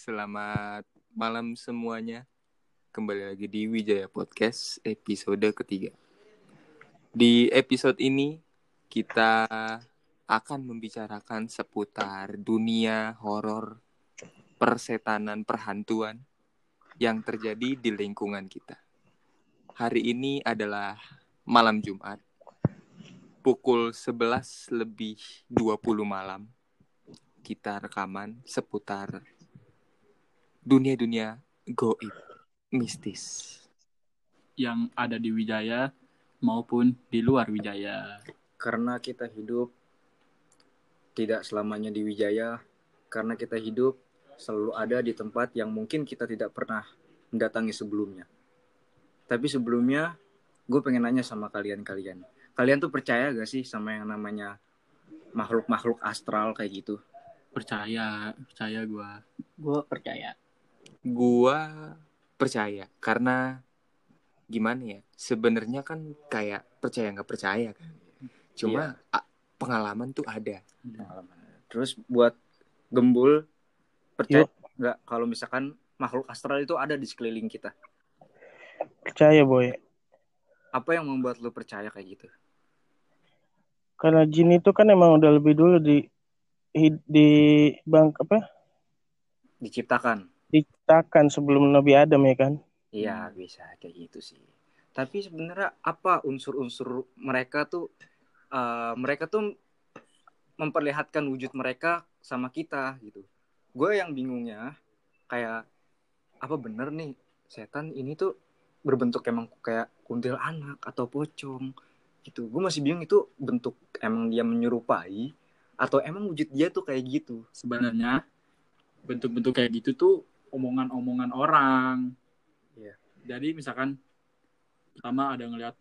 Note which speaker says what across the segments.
Speaker 1: Selamat malam semuanya. Kembali lagi di Wijaya Podcast episode ketiga. Di episode ini kita akan membicarakan seputar dunia horor, persetanan, perhantuan yang terjadi di lingkungan kita. Hari ini adalah malam Jumat. Pukul 11 lebih 20 malam kita rekaman seputar dunia-dunia goib mistis
Speaker 2: yang ada di Wijaya maupun di luar Wijaya.
Speaker 3: karena kita hidup tidak selamanya di Wijaya, karena kita hidup selalu ada di tempat yang mungkin kita tidak pernah mendatangi sebelumnya. Tapi sebelumnya, gue pengen nanya sama kalian-kalian. Kalian tuh percaya gak sih sama yang namanya makhluk-makhluk astral kayak gitu?
Speaker 2: Percaya, percaya gua.
Speaker 4: Gue percaya.
Speaker 1: Gua percaya karena gimana ya sebenarnya kan kayak percaya nggak percaya kan cuma a- pengalaman tuh ada
Speaker 3: Pengalaman. Terus buat gembul, percaya nggak kalau misalkan makhluk astral itu ada di sekeliling kita?
Speaker 4: Percaya boy.
Speaker 3: Apa yang membuat lu percaya kayak gitu?
Speaker 4: Karena jin itu kan emang udah lebih dulu di di bang apa
Speaker 3: Diciptakan?
Speaker 4: Diciptakan sebelum Nabi Adam ya kan.
Speaker 3: Iya bisa kayak gitu sih. Tapi sebenarnya apa unsur-unsur mereka tuh eh, mereka tuh memperlihatkan wujud mereka sama kita gitu. Gue yang bingungnya kayak apa bener nih setan ini tuh berbentuk emang kayak kuntilanak atau pocong gitu. Gue masih bingung itu bentuk emang dia menyerupai atau emang wujud dia tuh kayak gitu.
Speaker 2: Sebenarnya bentuk-bentuk kayak gitu tuh omongan-omongan orang.
Speaker 3: Iya.
Speaker 2: Jadi misalkan pertama ada ngelihat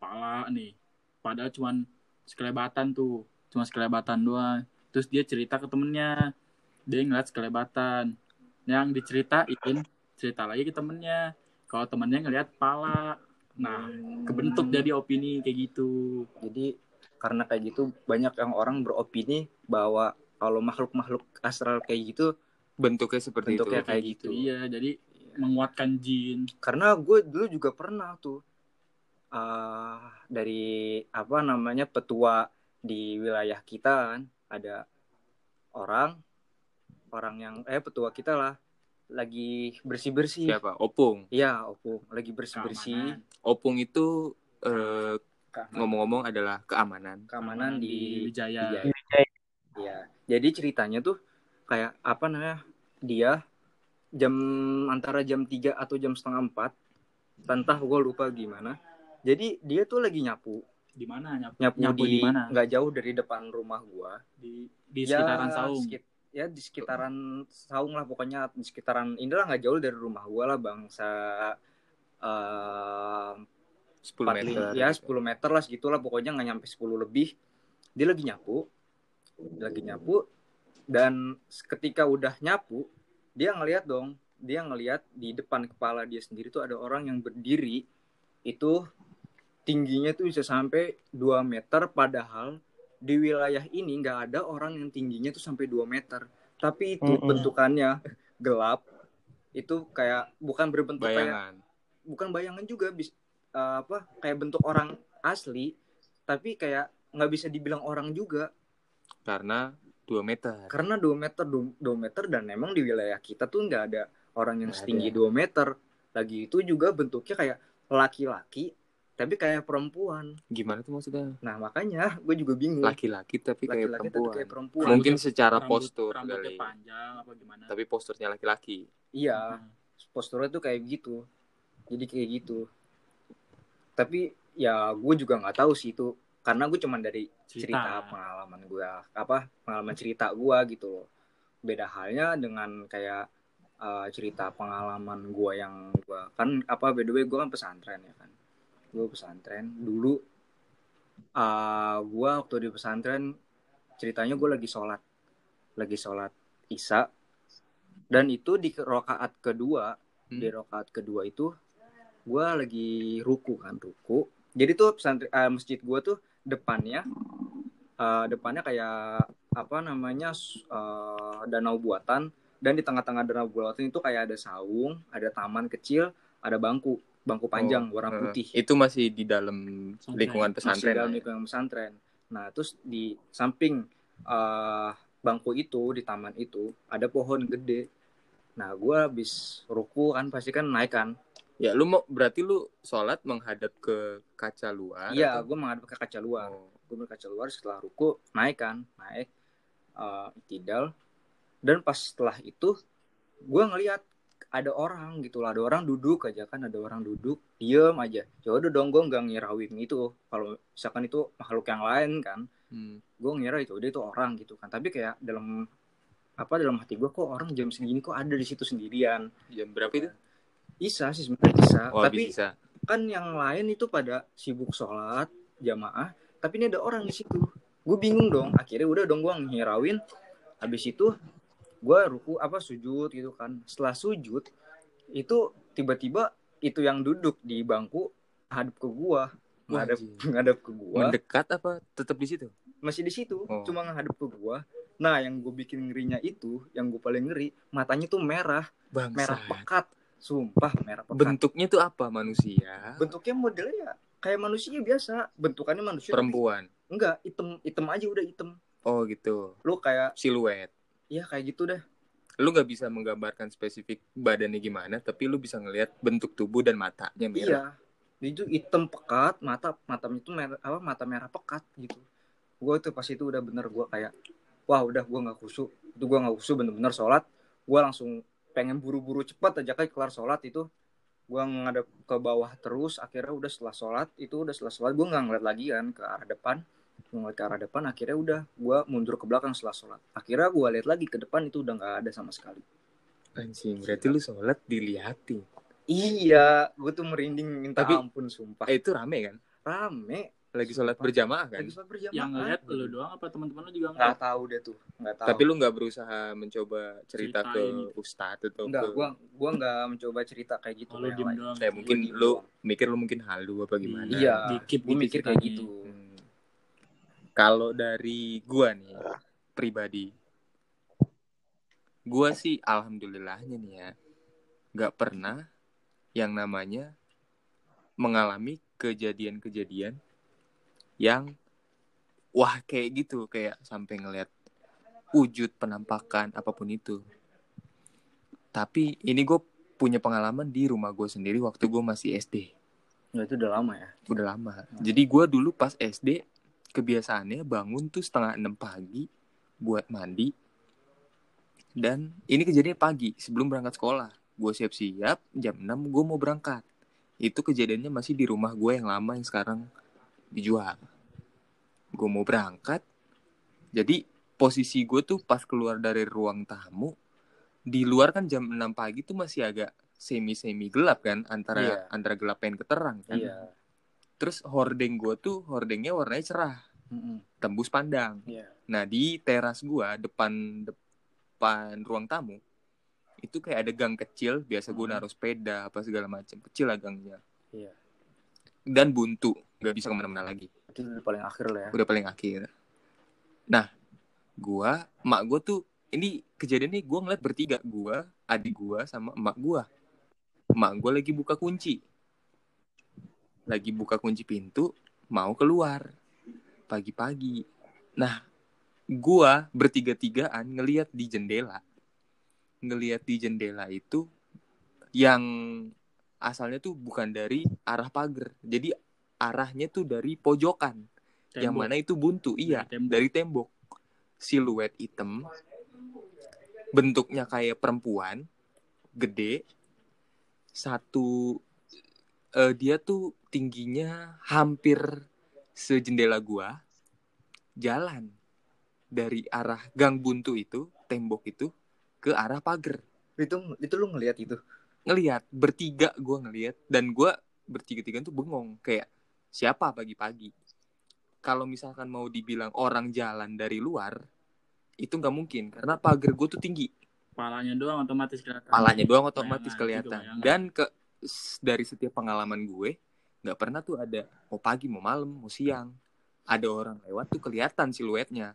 Speaker 2: pala nih, padahal cuman sekelebatan tuh, cuma sekelebatan doang. Terus dia cerita ke temennya, dia ngeliat sekelebatan. Yang diceritain, cerita lagi ke temennya. Kalau temennya ngelihat pala, nah kebentuk jadi opini kayak gitu.
Speaker 3: Jadi karena kayak gitu banyak yang orang beropini bahwa kalau makhluk-makhluk astral kayak gitu
Speaker 1: bentuknya seperti
Speaker 3: Bentuknya
Speaker 1: itu
Speaker 3: kayak gitu.
Speaker 2: Iya, jadi menguatkan jin.
Speaker 3: karena gue dulu juga pernah tuh ah dari apa namanya petua di wilayah kita kan ada orang orang yang eh petua kita lah lagi bersih bersih
Speaker 1: siapa opung
Speaker 3: Iya, opung lagi bersih bersih
Speaker 2: Keamanan.
Speaker 1: opung itu eh, ngomong-ngomong adalah keamanan
Speaker 3: keamanan di
Speaker 2: Wijaya.
Speaker 3: Wijaya. Iya. Jadi ceritanya tuh kayak apa namanya? Dia jam antara jam 3 atau jam setengah 4 Tentah gue lupa gimana. Jadi dia tuh lagi nyapu,
Speaker 2: Di mana? Nyapu?
Speaker 3: nyapu,
Speaker 2: Nyapu
Speaker 3: di nggak jauh dari depan rumah gua.
Speaker 2: Di di sekitaran Saung.
Speaker 3: sekit- ya di sekitaran Saung lah pokoknya. Di sekitaran inilah nggak jauh dari rumah gua lah bangsa eh
Speaker 1: 10
Speaker 3: empat
Speaker 1: meter.
Speaker 3: lim- ya 10 meter lah segitulah. Pokoknya nggak nyampe 10 lebih. Dia lagi nyapu. Dia lagi nyapu dan ketika udah nyapu dia ngelihat dong dia ngelihat di depan kepala dia sendiri tuh ada orang yang berdiri. Itu tingginya tuh bisa sampai 2 meter padahal di wilayah ini nggak ada orang yang tingginya tuh sampai 2 meter. Tapi itu
Speaker 4: Mm-mm.
Speaker 3: bentukannya gelap itu kayak bukan berbentuk kayak
Speaker 1: bayangan.
Speaker 3: bukan bayangan juga bis eh, apa kayak bentuk orang asli tapi kayak nggak bisa dibilang orang juga.
Speaker 1: Karena 2 meter.
Speaker 3: Karena 2 meter 2, meter dan emang di wilayah kita tuh nggak ada orang yang
Speaker 1: Nggak
Speaker 3: setinggi 2 meter. Lagi itu juga bentuknya kayak laki-laki tapi kayak perempuan.
Speaker 1: Gimana tuh maksudnya?
Speaker 3: Nah makanya gue juga bingung.
Speaker 1: Laki-laki tapi kayak
Speaker 3: laki-laki tapi
Speaker 1: perempuan.
Speaker 3: kayak perempuan.
Speaker 1: Mungkin secara
Speaker 2: Rambut-
Speaker 1: postur
Speaker 2: rambutnya
Speaker 1: kali.
Speaker 2: panjang apa gimana?
Speaker 1: tapi posturnya laki-laki.
Speaker 3: Iya
Speaker 2: Hmm.
Speaker 3: posturnya tuh kayak gitu. Jadi kayak gitu. Tapi ya gue juga nggak tahu sih itu karena gue cuman dari cerita. pengalaman gue apa pengalaman cerita gue gitu loh. Beda halnya dengan kayak eh, cerita pengalaman gue yang gue kan apa by the way gue kan pesantren ya kan. Gue pesantren. Dulu eh gue waktu di pesantren ceritanya gue lagi sholat. Lagi sholat isya. Dan itu di rokaat kedua
Speaker 1: Hmm.
Speaker 3: di rokaat kedua itu gue lagi ruku kan ruku. Jadi tuh pesantren eh, masjid gue tuh depannya eh, depannya kayak apa namanya eh, danau buatan dan di tengah-tengah danau Bulautin itu kayak ada saung ada taman kecil ada bangku bangku panjang
Speaker 1: Oh,
Speaker 3: warna putih
Speaker 1: Itu masih di dalam
Speaker 2: Pesantren.
Speaker 1: lingkungan
Speaker 3: masih
Speaker 1: pesantren.
Speaker 3: dalam
Speaker 1: lah ya.
Speaker 3: lingkungan pesantren nah terus di samping eh, bangku itu di taman itu ada pohon gede nah gue habis ruku kan pasti kan naik kan
Speaker 1: Ya, lu mau berarti lu sholat menghadap ke kaca luar?
Speaker 3: iya gue menghadap ke kaca luar
Speaker 1: Oh.
Speaker 3: gue berkaca luar setelah ruku naik kan naik eh itidal dan pas setelah itu gue ngelihat ada orang gitu lah ada orang duduk aja kan ada orang duduk diem aja ya udah dong gue nggak ngirawin itu kalau misalkan itu makhluk yang lain kan
Speaker 1: Hmm.
Speaker 3: gue ngira itu dia itu orang gitu kan tapi kayak dalam apa dalam hati gue kok orang jam segini kok ada di situ sendirian
Speaker 1: Jam berapa itu?
Speaker 3: Bisa sih sebenarnya bisa
Speaker 1: Oh,
Speaker 3: tapi
Speaker 1: bisa.
Speaker 3: kan yang lain itu pada sibuk sholat jamaah tapi ini ada orang di situ gue bingung dong akhirnya udah dong gue ngirawin habis itu gue ruku apa sujud gitu kan setelah sujud itu tiba-tiba itu yang duduk di bangku hadap ke gua ngadap
Speaker 1: Wajib.
Speaker 3: ngadap ke gua
Speaker 1: Mendekat apa tetap di situ?
Speaker 3: masih di situ
Speaker 1: Oh.
Speaker 3: cuma ngadap ke gua nah yang gue bikin ngerinya itu yang gue paling ngeri matanya tuh merah merah
Speaker 1: Bangsa.
Speaker 3: pekat sumpah merah pekat
Speaker 1: Bentuknya tuh apa manusia?
Speaker 3: bentuknya modelnya ya kayak manusia biasa bentukannya manusia tapi
Speaker 1: Perempuan.
Speaker 3: enggak hitam hitam aja udah hitam
Speaker 1: Oh gitu.
Speaker 3: lu kayak
Speaker 1: Siluet.
Speaker 3: ya kayak gitu deh
Speaker 1: Lu nggak bisa menggambarkan spesifik badannya gimana, tapi lu bisa ngelihat bentuk tubuh dan matanya merah.
Speaker 3: iya itu hitam pekat mata matanya itu merah apa mata merah pekat gitu gue tuh pas itu udah bener gue kayak wah udah gue nggak khusyuk itu gue nggak khusyuk bener-bener sholat gue langsung pengen buru-buru cepat aja kayak kelar sholat itu gue ngadep ke bawah terus akhirnya udah setelah sholat itu udah setelah sholat gue nggak ngeliat lagi kan ke arah depan. Ngeliat ke arah depan akhirnya udah gue mundur ke belakang setelah sholat. Akhirnya gue lihat lagi ke depan itu udah nggak ada sama sekali.
Speaker 1: Anjing, berarti lu sholat diliatin.
Speaker 3: iya gue tuh merinding minta
Speaker 1: Tapi-
Speaker 3: ampun sumpah.
Speaker 1: Eh, itu rame kan?
Speaker 3: rame
Speaker 1: Lagi sholat berjamaah kan?
Speaker 3: lagi sholat berjamaah
Speaker 2: Yang ngeliat lu doang apa teman-teman lu juga
Speaker 3: nggak
Speaker 2: ngeliat?
Speaker 3: tahu deh tuh nggak tahu
Speaker 1: Tapi lu nggak berusaha mencoba cerita ke
Speaker 2: Ceritain.
Speaker 1: ustadz atau
Speaker 3: nggak
Speaker 1: ke
Speaker 3: gua gua nggak mencoba cerita kayak gitu
Speaker 2: Oh, lu diem doang.
Speaker 1: Mungkin
Speaker 3: Gua
Speaker 1: lu
Speaker 3: doang.
Speaker 1: mikir lu mungkin halu apa gimana?
Speaker 3: iya
Speaker 2: Dikit gitu
Speaker 3: mikir kayak gitu
Speaker 1: Hmm. Kalau dari gua nih pribadi, gua sih alhamdulillahnya nih ya, nggak pernah yang namanya mengalami kejadian-kejadian yang wah kayak gitu kayak sampai ngelihat wujud penampakan apa pun itu. Tapi ini gue punya pengalaman di rumah gue sendiri waktu gue masih SD
Speaker 3: Nah, itu udah lama ya
Speaker 1: udah lama. Jadi gue dulu pas SD kebiasaannya bangun tuh setengah enam pagi buat mandi. Dan ini kejadian pagi sebelum berangkat sekolah. Gue siap-siap jam 6 gue mau berangkat. Itu kejadiannya masih di rumah gue yang lama yang sekarang dijual. Gue mau berangkat. Jadi posisi gue tuh pas keluar dari ruang tamu. Di luar kan jam 6 pagi tuh masih agak semi-semi gelap kan antara
Speaker 3: Iya.
Speaker 1: antara gelap dan keterang kan.
Speaker 3: iya
Speaker 1: Terus hordeng gue tuh hordengnya warnanya cerah,
Speaker 3: Mm-mm.
Speaker 1: tembus pandang.
Speaker 3: iya
Speaker 1: Nah di teras gue depan depan ruang tamu itu kayak ada gang kecil, biasa gue naruh sepeda apa segala macam, kecil lah gangnya.
Speaker 3: Iya.
Speaker 1: Dan buntu, nggak bisa ke mana-mana lagi.
Speaker 3: Itu udah paling akhir lah ya
Speaker 1: Udah paling akhir. Nah, gua, emak gue tuh ini kejadian nih gue ngeliat bertiga, gua, adik gua sama emak gua. Emak gue lagi buka kunci. Lagi buka kunci pintu, mau keluar pagi-pagi. Nah, gua bertiga-tigaan ngeliat di jendela. Ngeliat di jendela itu yang asalnya tuh bukan dari arah pagar. Jadi arahnya tuh dari pojokan yang
Speaker 2: Tembok.
Speaker 1: mana itu buntu iya
Speaker 2: Dari tembok.
Speaker 1: dari tembok. Siluet hitam bentuknya kayak perempuan gede. Satu eh, dia tuh tingginya hampir sejendela gua. Jalan dari arah gang buntu itu tembok itu ke arah pagar.
Speaker 3: Itu itu lu ngelihat itu?
Speaker 1: Ngelihat bertiga gua ngelihat dan gua bertiga-tiga tuh bengong. Kayak siapa pagi-pagi. Kalau misalkan mau dibilang orang jalan dari luar itu nggak mungkin karena pagar gue tuh tinggi.
Speaker 2: Palanya doang otomatis kelihatan.
Speaker 1: palanya doang otomatis
Speaker 2: Bayangan,
Speaker 1: kelihatan.
Speaker 2: bayangan.
Speaker 1: dan ke dari setiap pengalaman gue nggak pernah tuh ada mau pagi mau malam mau siang. Ada orang lewat tuh kelihatan siluetnya.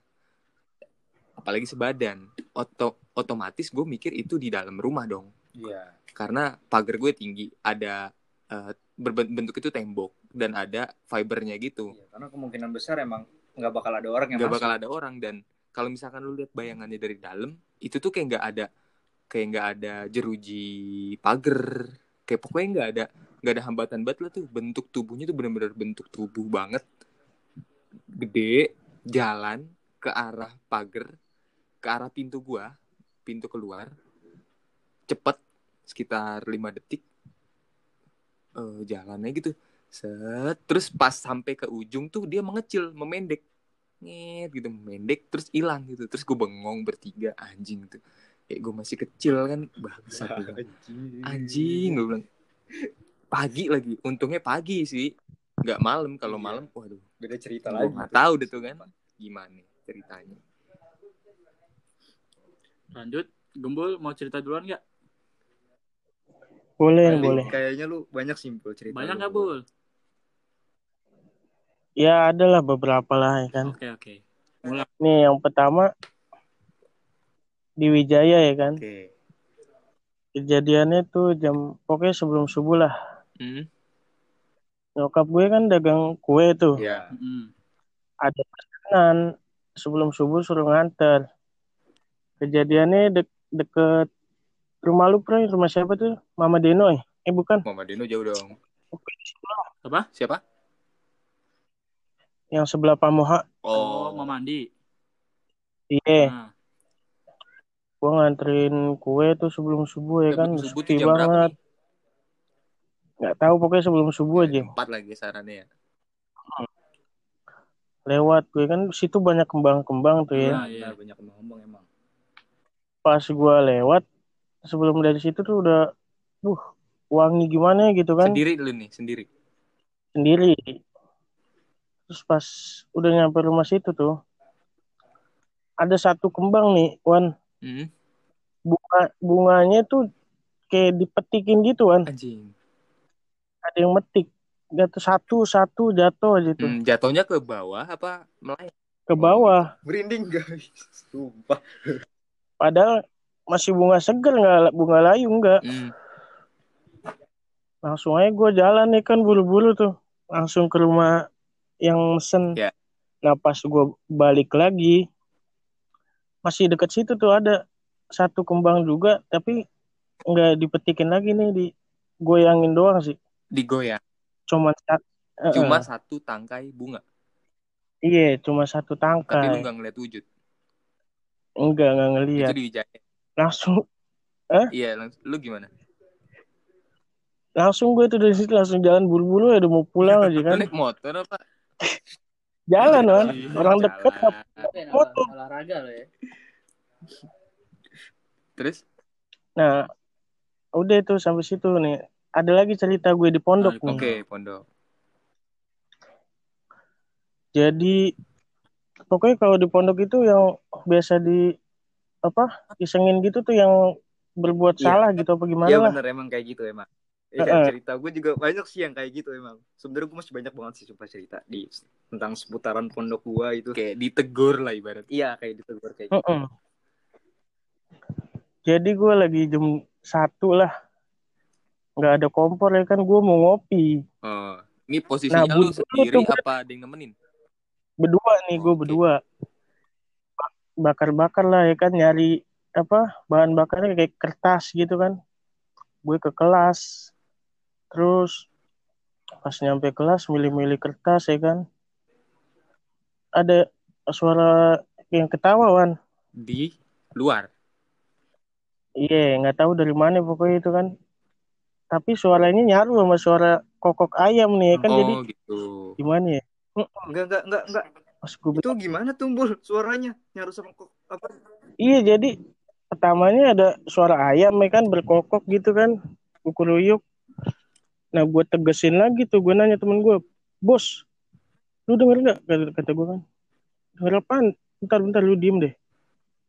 Speaker 1: Apalagi sebadan. Oto otomatis gue mikir itu di dalam rumah dong.
Speaker 3: Iya.
Speaker 1: karena pagar gue tinggi ada eh, berbentuk itu tembok dan ada fibernya gitu.
Speaker 3: Iya, Karena kemungkinan besar emang nggak bakal ada orang yang
Speaker 1: nggak
Speaker 3: masuk.
Speaker 1: bakal ada orang dan kalau misalkan lu lihat bayangannya dari dalam itu tuh kayak nggak ada kayak nggak ada jeruji pagar. Kayak pokoknya nggak ada nggak ada hambatan banget lah tuh. Bentuk tubuhnya tuh bener-bener bentuk tubuh banget. Gede jalan ke arah pagar ke arah pintu gua pintu keluar cepet sekitar lima detik eh jalannya gitu. Set terus pas sampai ke ujung tuh dia mengecil memendek. Nyet gitu memendek terus hilang gitu. Terus gue bengong bertiga anjing tuh. Kayak gue masih kecil kan bangsat gua bilang. anjing. Gue bilang. Pagi lagi untungnya pagi sih. Nggak malam kalau
Speaker 3: Iya.
Speaker 1: malam waduh.
Speaker 3: Beda cerita
Speaker 1: gue
Speaker 3: lagi.
Speaker 1: nggak tahu deh tuh kan gimana ceritanya.
Speaker 2: Lanjut, Gembul mau cerita duluan nggak?
Speaker 4: Boleh,
Speaker 3: Kayaknya-
Speaker 4: boleh.
Speaker 3: Kayaknya lu banyak simpel cerita.
Speaker 2: Banyak nggak, Bul?
Speaker 4: Ya adalah beberapa lah ya kan.
Speaker 2: Oke, oke.
Speaker 4: Nih yang pertama di Wijaya ya kan.
Speaker 3: Oke.
Speaker 4: Kejadiannya tuh jam pokoknya sebelum subuh lah.
Speaker 1: hmm?
Speaker 4: Nyokap gue kan dagang kue tuh.
Speaker 3: Iya.
Speaker 2: Mm-mm.
Speaker 4: Ada pesanan sebelum subuh suruh nganter. Kejadiannya dek deket rumah lu, Bro. Rumah siapa tuh? Mama Deno ya? Eh bukan.
Speaker 1: Mama Dino jauh dong
Speaker 2: Apa?
Speaker 1: siapa
Speaker 4: Yang sebelah Pamoha.
Speaker 2: Oh, mau mandi.
Speaker 4: Iya.
Speaker 2: Nah,
Speaker 4: Gua nganterin kue tuh sebelum subuh ya kan.
Speaker 1: Sebelum subuh
Speaker 4: Sepi
Speaker 1: jam berapa
Speaker 4: banget.
Speaker 1: nih?
Speaker 4: Nggak tahu pokoknya sebelum subuh aja.
Speaker 1: Empat lagi sarannya ya.
Speaker 4: Lewat gue kan situ banyak kembang-kembang tuh ya.
Speaker 2: Nah, iya.
Speaker 3: Banyak ngomong emang.
Speaker 4: Pas gua lewat sebelum dari situ tuh udah uh wangi gimana gitu kan
Speaker 1: Sendiri lu nih, sendiri.
Speaker 4: sendiri. Terus pas udah nyampe rumah situ tuh ada satu kembang nih, Wan.
Speaker 1: Hmm?
Speaker 4: Bunga bunganya tuh kayak dipetikin gitu, Wan.
Speaker 1: Anjing.
Speaker 4: Ada yang metik. Jatuh satu satu jatuh aja tuh
Speaker 1: Hmm, jatuhnya ke bawah apa melayang?
Speaker 4: ke bawah.
Speaker 3: Merinding guys. Sumpah.
Speaker 4: Padahal masih bunga seger nggak bunga layu nggak.
Speaker 1: Hmm.
Speaker 4: Langsung aja gue jalan nih kan buru-buru tuh. Langsung ke rumah yang mesen.
Speaker 1: Ya.
Speaker 4: Nah pas gue balik lagi. Masih deket situ tuh ada satu kembang juga. Tapi nggak dipetikin lagi nih. di goyangin doang sih.
Speaker 1: Digoyang.
Speaker 4: Cuma sa- eh,
Speaker 1: Cuma
Speaker 4: eh.
Speaker 1: satu tangkai bunga.
Speaker 4: Iya cuma satu
Speaker 1: Tapi lu
Speaker 4: tangkai.
Speaker 1: nggak ngeliat wujud.
Speaker 4: Enggak, nggak ngeliat.
Speaker 1: Itu di Wijaya.
Speaker 4: Langsung
Speaker 1: Iya, langs- lu gimana?
Speaker 4: langsung gue tuh dari situ langsung jalan buru-buru ya udah mau pulang aja kan.
Speaker 1: naik motor apa?
Speaker 4: Jalan kan. Orang deket
Speaker 1: jalan.
Speaker 4: Foto.
Speaker 5: olahraga lo ya.
Speaker 1: Terus?
Speaker 4: Nah, udah itu sampai situ nih. Ada lagi cerita gue di pondok
Speaker 2: Ah, di
Speaker 4: nih.
Speaker 1: Oke, pondok.
Speaker 4: Jadi pokoknya kalau di pondok itu yang biasa di apa isengin gitu tuh yang berbuat
Speaker 3: Iya.
Speaker 4: salah gitu apa gimana
Speaker 3: Iya
Speaker 4: lah.
Speaker 3: bener emang kayak gitu emang. Iya
Speaker 4: Heeh.
Speaker 3: cerita gue juga banyak sih yang kayak gitu emang. Sebenarnya gue masih banyak banget sih sumpah cerita di tentang seputaran pondok gua itu.
Speaker 1: Kayak ditegur lah ibarat.
Speaker 3: Iya kayak ditegur kayak gitu.
Speaker 4: Heeh. Jadi gue lagi jam satu lah. nggak ada kompor ya kan gue mau ngopi
Speaker 1: Oh, ini posisinya
Speaker 4: Nah,
Speaker 1: lu sendiri
Speaker 4: tuh gue-
Speaker 1: apa ada yang nemenin?
Speaker 4: berdua nih gue
Speaker 1: Oke.
Speaker 4: berdua bakar-bakar lah ya kan? Nyari apa bahan bakarnya kayak kertas gitu kan. Gue ke kelas terus pas nyampe kelas milih-milih kertas ya kan. Ada suara yang ketawa wan.
Speaker 1: Di luar.
Speaker 4: iya nggak tahu dari mana pokoknya itu kan. Tapi suaranya nyaru sama suara kokok ayam nih ya kan?
Speaker 1: Oh,
Speaker 4: jadi
Speaker 1: gitu.
Speaker 4: gimana ya?
Speaker 3: Enggak enggak enggak enggak.
Speaker 4: Pas gue
Speaker 3: Itu gimana tumbul suaranya nyaru sama kok apa?
Speaker 4: Iya jadi pertamanya ada suara ayam ya kan berkokok gitu kan kukuruyuk. Nah gue tegesin lagi tuh gue nanya temen gue, bos, lu denger nggak kata, kata gue kan? Denger apaan? Bentar bentar lu diem deh.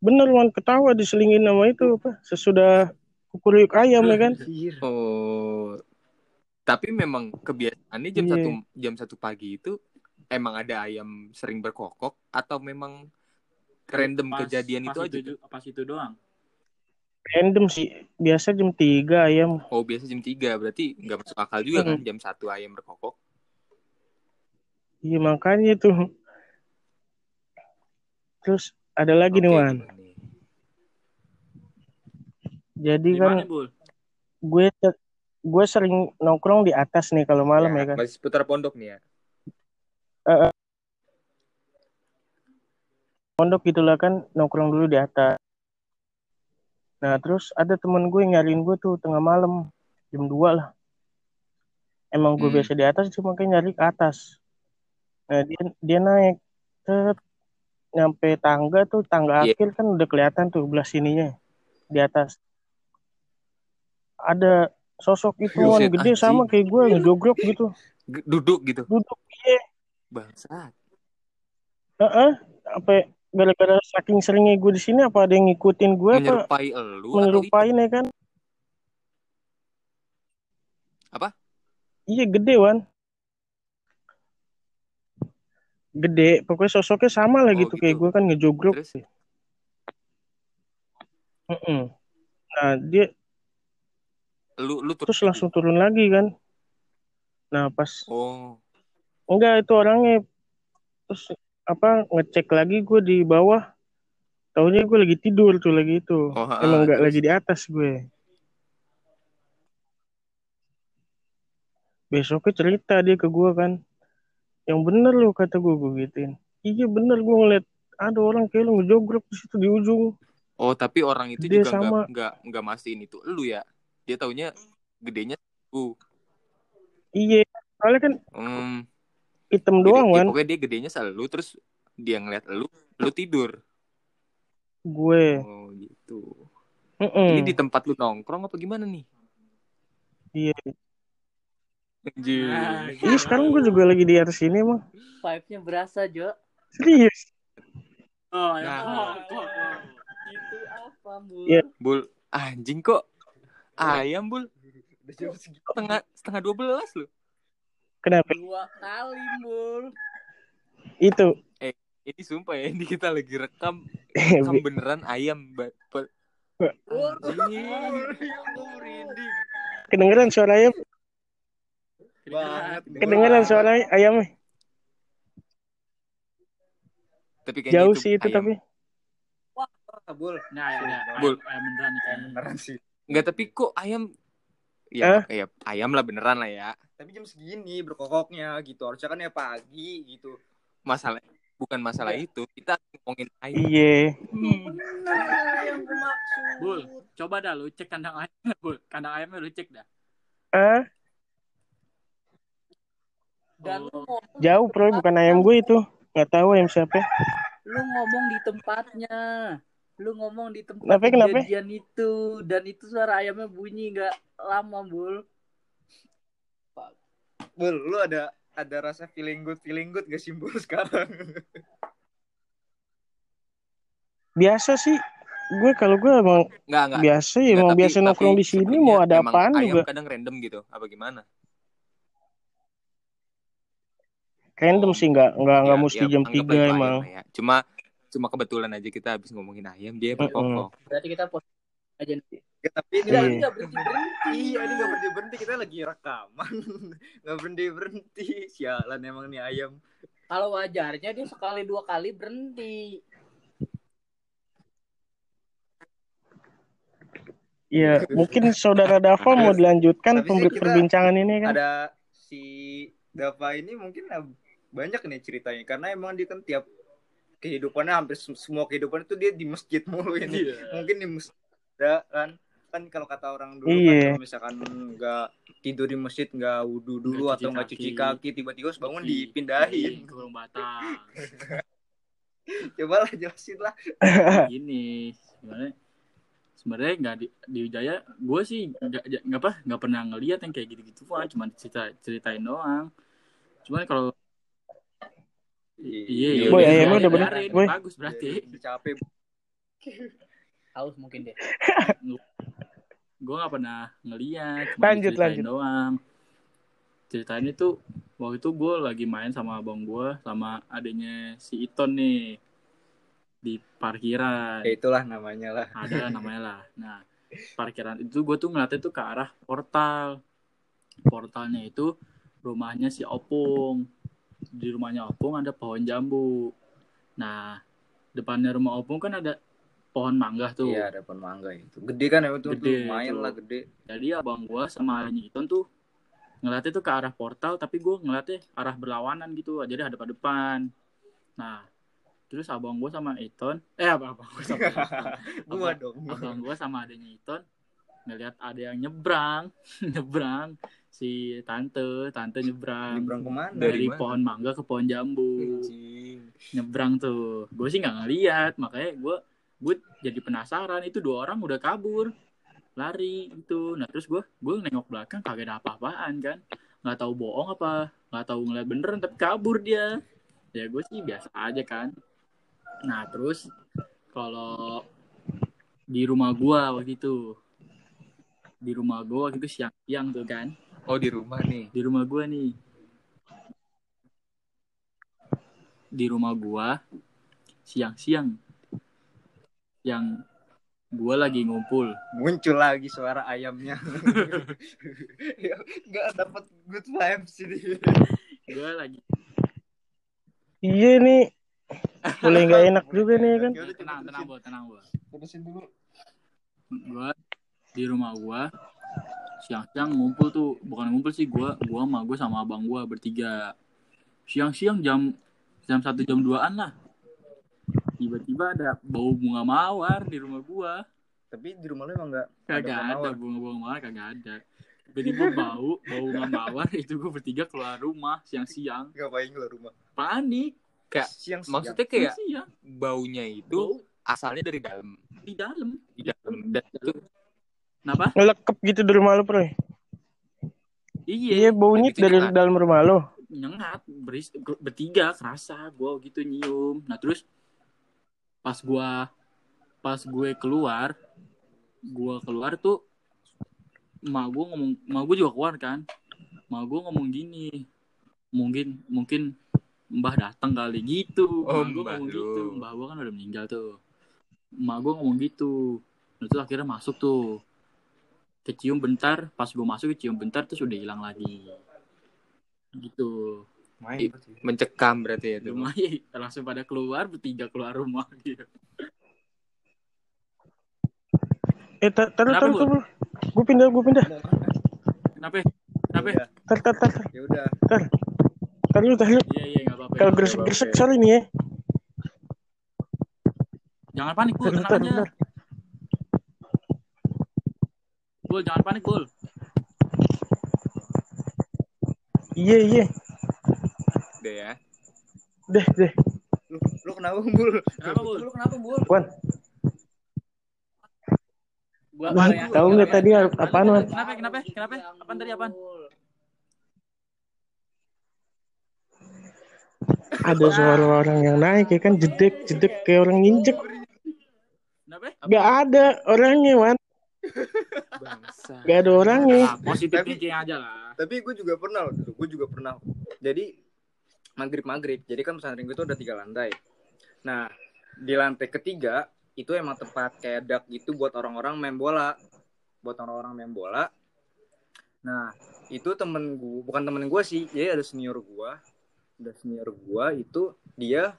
Speaker 4: Bener wan ketawa diselingin nama itu apa? Sesudah kukuruyuk ayam ya kan?
Speaker 1: Oh. Tapi memang kebiasaannya jam satu jam satu pagi itu emang ada ayam sering berkokok atau memang random
Speaker 2: Pas-
Speaker 1: kejadian
Speaker 2: pas
Speaker 1: itu aja.
Speaker 2: ju- pas itu doang
Speaker 4: Random sih. Biasa jam 3 ayam.
Speaker 1: Oh biasa jam 3 berarti nggak masuk akal juga
Speaker 4: Hmm.
Speaker 1: kan jam 1 ayam berkokok.
Speaker 4: Iya makanya tuh. Terus ada lagi nih
Speaker 1: Oke,
Speaker 4: Wan.
Speaker 1: nih?
Speaker 4: Jadi
Speaker 2: di
Speaker 4: kan
Speaker 2: bul
Speaker 4: gue gue sering nongkrong di atas nih kalau malam ya, kan.
Speaker 1: Masih seputar pondok nih ya.
Speaker 4: Pondok gitulah kan nongkrong dulu di atas. Nah terus ada temen gue yang nyariin gue tuh tengah malam jam 2 lah. Emang gue
Speaker 1: Hmm.
Speaker 4: biasa di atas cuma kayak nyari ke atas. Nah dia dia naik Set. nyampe tangga tuh tangga
Speaker 1: Iya.
Speaker 4: akhir kan udah kelihatan tuh belah sininya di atas. Ada sosok itu gede
Speaker 1: anjing.
Speaker 4: sama kayak gue ngejogrok gitu.
Speaker 1: Duduk gitu.
Speaker 4: Duduk iya.
Speaker 1: Bangsat.
Speaker 4: Heeh. Apa gara-gara saking seringnya gue di sini apa ada yang ngikutin gue apa
Speaker 1: Menyerupai elu atau
Speaker 4: menyerupain ya kan?
Speaker 1: Apa?
Speaker 4: Iya gede Wan. Gede, pokoknya sosoknya sama lah
Speaker 1: Oh,
Speaker 4: gitu, kayak
Speaker 1: gitu.
Speaker 4: gue kan ngejogrok.
Speaker 1: Terus
Speaker 4: Heeh. Nah dia
Speaker 1: lu lu
Speaker 4: terus langsung turun lagi kan. Nah pas
Speaker 1: Oh.
Speaker 4: Enggak itu orangnya terus apa ngecek lagi gue di bawah. Taunya gue lagi tidur tuh lagi itu.
Speaker 1: Oh,
Speaker 4: Emang nggak lagi di atas gue. Besoknya cerita dia ke gue kan. Yang bener lu kata gue gue gituin. Iya bener gue ngeliat ada orang kayak lu ngejogrok di situ di ujung.
Speaker 1: Oh, tapi orang itu
Speaker 4: Dia
Speaker 1: juga
Speaker 4: sama.
Speaker 1: nggak nggak mastiin itu elu ya. Dia taunya gedenya uh.
Speaker 4: Iya, soalnya kan
Speaker 1: Hmm.
Speaker 4: Hitam
Speaker 1: Gede-
Speaker 4: doang
Speaker 1: ya,
Speaker 4: kan.
Speaker 1: pokoknya dia gedenya selalu terus dia ngeliat elu, lu tidur.
Speaker 4: Gue.
Speaker 1: Oh, gitu.
Speaker 4: Heeh.
Speaker 1: Ini di tempat lu nongkrong apa gimana nih?
Speaker 4: Iya.
Speaker 1: Anjir.
Speaker 2: Nah,
Speaker 4: Iya sekarang gue juga lagi di atas sini emang.
Speaker 5: Vibe-nya berasa, Jo.
Speaker 4: Serius.
Speaker 2: oh ya
Speaker 1: Nah.
Speaker 2: oh, oh, oh.
Speaker 5: Itu apa, Bu?
Speaker 4: Iya.
Speaker 1: Bul, anjing kok ayam bul
Speaker 3: Udah jam segitu.
Speaker 1: setengah setengah dua belas lu.
Speaker 4: Kenapa?
Speaker 5: Dua kali, Bul.
Speaker 4: Itu.
Speaker 1: Ini sumpah ya, ini kita lagi rekam
Speaker 4: Eh,
Speaker 1: rekam beneran ayam.
Speaker 4: Kedengeran suara ayam?
Speaker 3: Banget.
Speaker 4: Kedengeran suara ayamnya?
Speaker 1: Tapi
Speaker 4: Jauh
Speaker 1: itu
Speaker 4: sih itu
Speaker 1: ayam.
Speaker 4: tapi.
Speaker 3: Ah, Bul.
Speaker 2: nah ya, ya,
Speaker 1: Bul.
Speaker 2: ayam, ayam beneran kayaknya
Speaker 3: Beneran sih.
Speaker 1: Enggak, tapi kok ayam Ya, ya ayam lah beneran lah ya.
Speaker 3: Tapi jam segini berkokoknya gitu. Harusnya kan ya pagi gitu.
Speaker 1: Masalah bukan masalah itu. Kita ngomongin ayam.
Speaker 4: Iya.
Speaker 5: Maksud.
Speaker 2: Bul, coba dah lu cek kandang ayamnya, Bul. Kandang ayamnya lu cek dah.
Speaker 4: Ah,
Speaker 5: Dan
Speaker 2: Oh.
Speaker 5: ngomong,
Speaker 4: jauh bro, bukan ayam gue itu. Nggak tahu ayam siapa.
Speaker 5: lu ngomong di tempatnya. Lu ngomong di tempat
Speaker 4: Kenapa, kenapa?
Speaker 5: kejadian itu. Dan itu suara ayamnya bunyi nggak lama, Bul.
Speaker 3: Bul, lu ada ada rasa feeling good feeling good gak sih Bul sekarang?
Speaker 4: Biasa sih. Gue kalau gue emang
Speaker 1: Enggak, enggak.
Speaker 4: biasa ya,
Speaker 1: tapi-
Speaker 4: biasa nongkrong di sini mau ada apaan
Speaker 1: ayam
Speaker 4: juga.
Speaker 1: kadang random gitu. Apa gimana?
Speaker 4: Random sih nggak nggak nggak
Speaker 1: Ya,
Speaker 4: mesti
Speaker 1: ya,
Speaker 4: jam
Speaker 1: anggaplah
Speaker 4: 3
Speaker 1: itu ayam
Speaker 4: emang.
Speaker 1: lah ya. Cuma cuma kebetulan aja kita habis ngomongin ayam dia berkokok.
Speaker 5: Berarti kita post aja nanti.
Speaker 3: Ya, tapi ini
Speaker 4: Iya.
Speaker 5: Nggak berhenti-berhenti.
Speaker 3: Iya ini gak berhenti berhenti kita lagi rekaman Gak berhenti berhenti Sialan emang nih ayam
Speaker 5: Kalau wajarnya dia sekali dua kali berhenti.
Speaker 4: Iya, mungkin saudara Dava mau dilanjutkan
Speaker 3: Tapi kita
Speaker 4: perbincangan ini kan.
Speaker 3: Ada si Dava ini mungkin banyak nih ceritanya Karena emang dia kan tiap kehidupannya hampir sem- semua kehidupan itu dia di masjid mulu ini
Speaker 2: Iya.
Speaker 3: Mungkin di masjid ada kan kan kalau kata orang dulu
Speaker 4: Iya.
Speaker 3: kan kalau misalkan nggak tidur di masjid nggak wudhu dulu
Speaker 2: cuci
Speaker 3: atau nggak cuci
Speaker 2: kaki.
Speaker 3: tiba-tiba harus bangun
Speaker 2: Iya,
Speaker 3: dipindahin
Speaker 2: ke Gunung Batang.
Speaker 3: coba lah jelasin lah
Speaker 2: Gini, sebenarnya sebenarnya nggak di, di Wijaya, gue sih nggak nggak apa nggak pernah ngeliat yang kayak gitu-gitu cuma cerita ceritain doang. Cuman kalau iya, iya,
Speaker 4: Boy,
Speaker 2: iya,
Speaker 4: ayamnya
Speaker 2: iya,
Speaker 4: udah bener,
Speaker 2: biarin,
Speaker 4: boy.
Speaker 2: bagus berarti.
Speaker 3: Udah capek
Speaker 5: Haus mungkin deh.
Speaker 2: gue nggak pernah ngeliat, cuma
Speaker 4: Lanjut, lanjut.
Speaker 2: doang. Ceritanya tuh waktu itu gue lagi main sama abang gue sama adanya si Iton nih di parkiran
Speaker 3: ya itulah namanya lah
Speaker 2: ada namanya lah nah parkiran itu gue tuh ngeliatnya tuh ke arah portal portalnya itu rumahnya si Opung di rumahnya Opung ada pohon jambu. Nah depannya rumah Opung kan ada pohon mangga tuh.
Speaker 3: Iya ada pohon mangga itu. Gede kan emang tuh
Speaker 2: Gede,
Speaker 3: lumayan
Speaker 2: tuh.
Speaker 3: lah gede.
Speaker 2: Jadi abang gua sama adanya Iton tuh ngeliatnya tuh ke arah portal tapi gue ngeliatnya arah berlawanan gitu jadi hadap depan. Nah terus abang gua sama Iton eh abang abang gua sama Iton.
Speaker 3: gua
Speaker 2: Abang-
Speaker 3: dong.
Speaker 2: abang gua sama adanya Iton ngeliat ada yang nyebrang nyebrang. Si tante tante nyebrang.
Speaker 3: Nyebrang ke mana?
Speaker 1: Dari
Speaker 2: dari
Speaker 1: mana?
Speaker 2: pohon mangga ke pohon jambu. Nyebrang tuh. Gue sih nggak ngeliat. Makanya gue gue jadi penasaran. Itu dua orang udah kabur. Lari gitu. Nah terus gue gue nengok belakang kagak ada apa-apaan kan. Nggak tahu bohong apa nggak tahu ngeliat beneran tapi kabur dia. Ya gue sih biasa aja kan. Nah terus kalau di rumah gue waktu itu di rumah gue waktu itu siang-siang tuh kan.
Speaker 1: Oh di rumah nih.
Speaker 2: di rumah gua nih. Di rumah gua siang-siang yang gua lagi ngumpul.
Speaker 3: Muncul lagi suara ayamnya. Nggak dapat good vibes ini
Speaker 2: gua lagi
Speaker 4: Iya nih. Mulai nggak enak juga nih kan.
Speaker 2: Tenang tenang gua tenang gua
Speaker 3: terusin dulu.
Speaker 2: Gua di rumah gua siang-siang ngumpul tuh bukan ngumpul sih gua gua sama gua sama abang gua bertiga. Siang-siang jam jam satu jam 2an lah. Tiba-tiba ada bau bunga mawar di rumah gua.
Speaker 3: Tapi di rumah lu emang nggak
Speaker 2: kagak ada
Speaker 3: mawar?
Speaker 2: bunga-bunga mawar kagak ada. Tiba-tiba bau bau bunga mawar itu gue bertiga keluar rumah siang-siang.
Speaker 3: Ngapain keluar rumah?
Speaker 2: Panik.
Speaker 1: Kayak
Speaker 3: siang
Speaker 1: maksudnya kayak
Speaker 2: siang
Speaker 1: baunya itu
Speaker 2: bau.
Speaker 1: asalnya dari dalam.
Speaker 2: di dalam.
Speaker 1: Di dalam. Dan itu
Speaker 2: kenapa
Speaker 4: Ngelekep gitu di rumah lo, Bro.
Speaker 2: iya
Speaker 4: Iya, baunya dari
Speaker 1: kan.
Speaker 4: dalam rumah lo.
Speaker 2: nyengat beris bertiga kerasa gue gitu nyium nah terus pas gua pas gue keluar gua keluar tuh emak gue ngomong emak gue juga keluar kan emak gue ngomong gini mungkin mungkin mbah datang kali gitu
Speaker 1: Oh,
Speaker 2: emak gue
Speaker 1: mbah
Speaker 2: ngomong
Speaker 1: lu.
Speaker 2: gitu mbah gue kan udah meninggal tuh emak gue ngomong gitu nah, terus akhirnya masuk tuh kecium bentar pas gue masuk kecium bentar terus udah hilang lagi. Gitu.
Speaker 3: Main
Speaker 1: mencekam berarti ya itu.
Speaker 2: lumayan. Langsung pada keluar bertiga keluar rumah gitu.
Speaker 4: Eh, tar, tar, tar, tar, Gue pindah, gue pindah.
Speaker 2: kenapa? Kenapa?
Speaker 3: Ya
Speaker 4: Tar, tar, tar, tar.
Speaker 3: ya udah.
Speaker 4: Tar. Lu, tar lu.
Speaker 2: iya iya nggak apa-apa
Speaker 4: Kalau gresek gresek sorry nih ya.
Speaker 2: jangan panik
Speaker 4: Bentar,
Speaker 2: tenang aja
Speaker 4: bentar.
Speaker 2: Bul jangan panik bul
Speaker 4: Iya, iya.
Speaker 1: Udah ya.
Speaker 4: Deh, deh.
Speaker 3: lu lu kenapa bul
Speaker 2: kenapa bul
Speaker 5: Lu kenapa, Bul?
Speaker 4: Wan,
Speaker 2: gua
Speaker 4: Wan,
Speaker 2: ya.
Speaker 4: tahu nggak tadi apaan, Wan?
Speaker 2: kenapa kenapa kenapa apaan tadi apaan
Speaker 4: Ada suara orang yang naik ya kan jedek jedek kayak orang nginjek.
Speaker 2: kenapa
Speaker 4: Gak ada orangnya, Wan.
Speaker 1: Bangsa.
Speaker 4: Gak ada orangnya.
Speaker 2: Ah, positif
Speaker 3: Tapi-
Speaker 2: thinking aja lah.
Speaker 3: tapi gue juga pernah loh dulu gue juga pernah. Jadi maghrib maghrib jadi kan pesantren gue itu ada tiga lantai. Nah di lantai ketiga itu emang tempat kayak dak gitu buat orang-orang main bola. Buat orang-orang main bola. Nah itu temen gue bukan temen gue sih. Jadi ada senior gue ada senior gue itu dia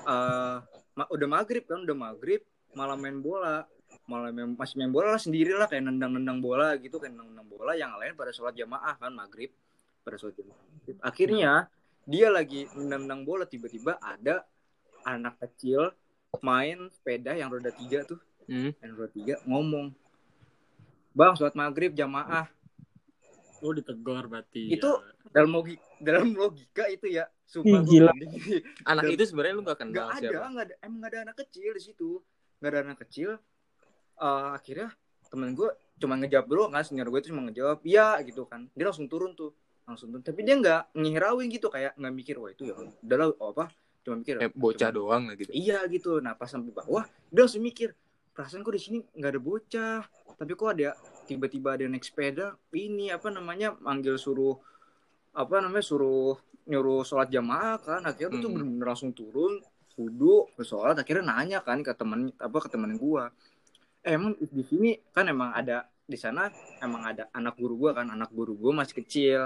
Speaker 3: eh ma- udah maghrib kan udah maghrib malah main bola malah main, masih main bola lah sendiri lah kayak nendang-nendang bola gitu kayak nendang-nendang bola yang lain pada sholat jamaah kan maghrib pada sholat jamaah akhirnya dia lagi nendang bola tiba-tiba ada anak kecil main sepeda yang roda tiga tuh
Speaker 1: Hmm.
Speaker 3: yang roda tiga ngomong bang sholat maghrib jamaah
Speaker 2: lu ditegur berarti
Speaker 3: Itu
Speaker 2: ya.
Speaker 3: dalam logika dalam logika itu ya sumpah
Speaker 4: gila.
Speaker 1: Anak
Speaker 3: Dan-
Speaker 1: itu sebenarnya lu gak kenal
Speaker 3: nggak ada
Speaker 1: siapa.
Speaker 3: nggak ada emang nggak ada anak kecil di situ nggak ada anak kecil Eh, akhirnya temen gue cuma ngejawab dulu kan senior gue itu cuma ngejawab iya gitu kan. Dia langsung turun tuh langsung turun. Tapi dia nggak ngihirauin gitu kayak nggak mikir wah itu ya udah lah oh, apa? Cuma mikir
Speaker 1: Eh, bocah
Speaker 3: cuma-
Speaker 1: doang lah gitu.
Speaker 3: iya gitu. Nah pas sampai bawah dia langsung mikir perasaan kok di sini nggak ada bocah? Tapi kok ada tiba-tiba ada naik sepeda? Ini apa namanya manggil suruh apa namanya suruh nyuruh sholat jamaah kan? Akhirnya tuh
Speaker 1: Hmm.
Speaker 3: bener-bener langsung turun kudu ke sholat akhirnya nanya kan ke temen apa ke temen gua emang di sini kan emang ada di sana emang ada anak guru gua kan anak guru gua masih kecil.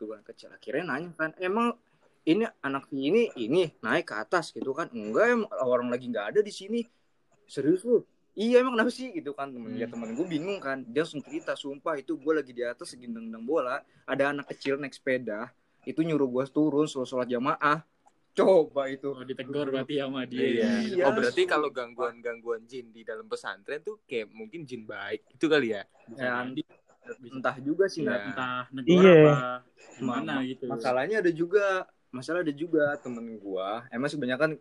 Speaker 3: Tuh kan kecil akhirnya nanya kan emang ini anak ini ini naik ke atas gitu kan? Enggak emang orang lagi nggak ada di sini. Serius lu? Iya emang kenapa sih? Gitu kan temen ya
Speaker 2: Hmm.
Speaker 3: temen gue bingung kan. Dia langsung cerita sumpah itu gue lagi di atas lagi nendang bola ada anak kecil naik sepeda itu nyuruh gue turun sholat sholat jamaah coba itu
Speaker 2: Oh, ditegur berarti sama dia.
Speaker 1: Iya.
Speaker 3: Iya,
Speaker 1: oh berarti kalau gangguan-gangguan jin di dalam pesantren tuh kayak mungkin jin baik itu kali ya.
Speaker 2: Bisa
Speaker 3: Ya.
Speaker 2: Bisa
Speaker 3: entah juga sih nggak
Speaker 2: entah negara
Speaker 4: Iya.
Speaker 2: apa gimana
Speaker 3: Ma-
Speaker 2: gitu.
Speaker 3: masalahnya ada juga masalah ada juga temen gua emang sebenarnya kan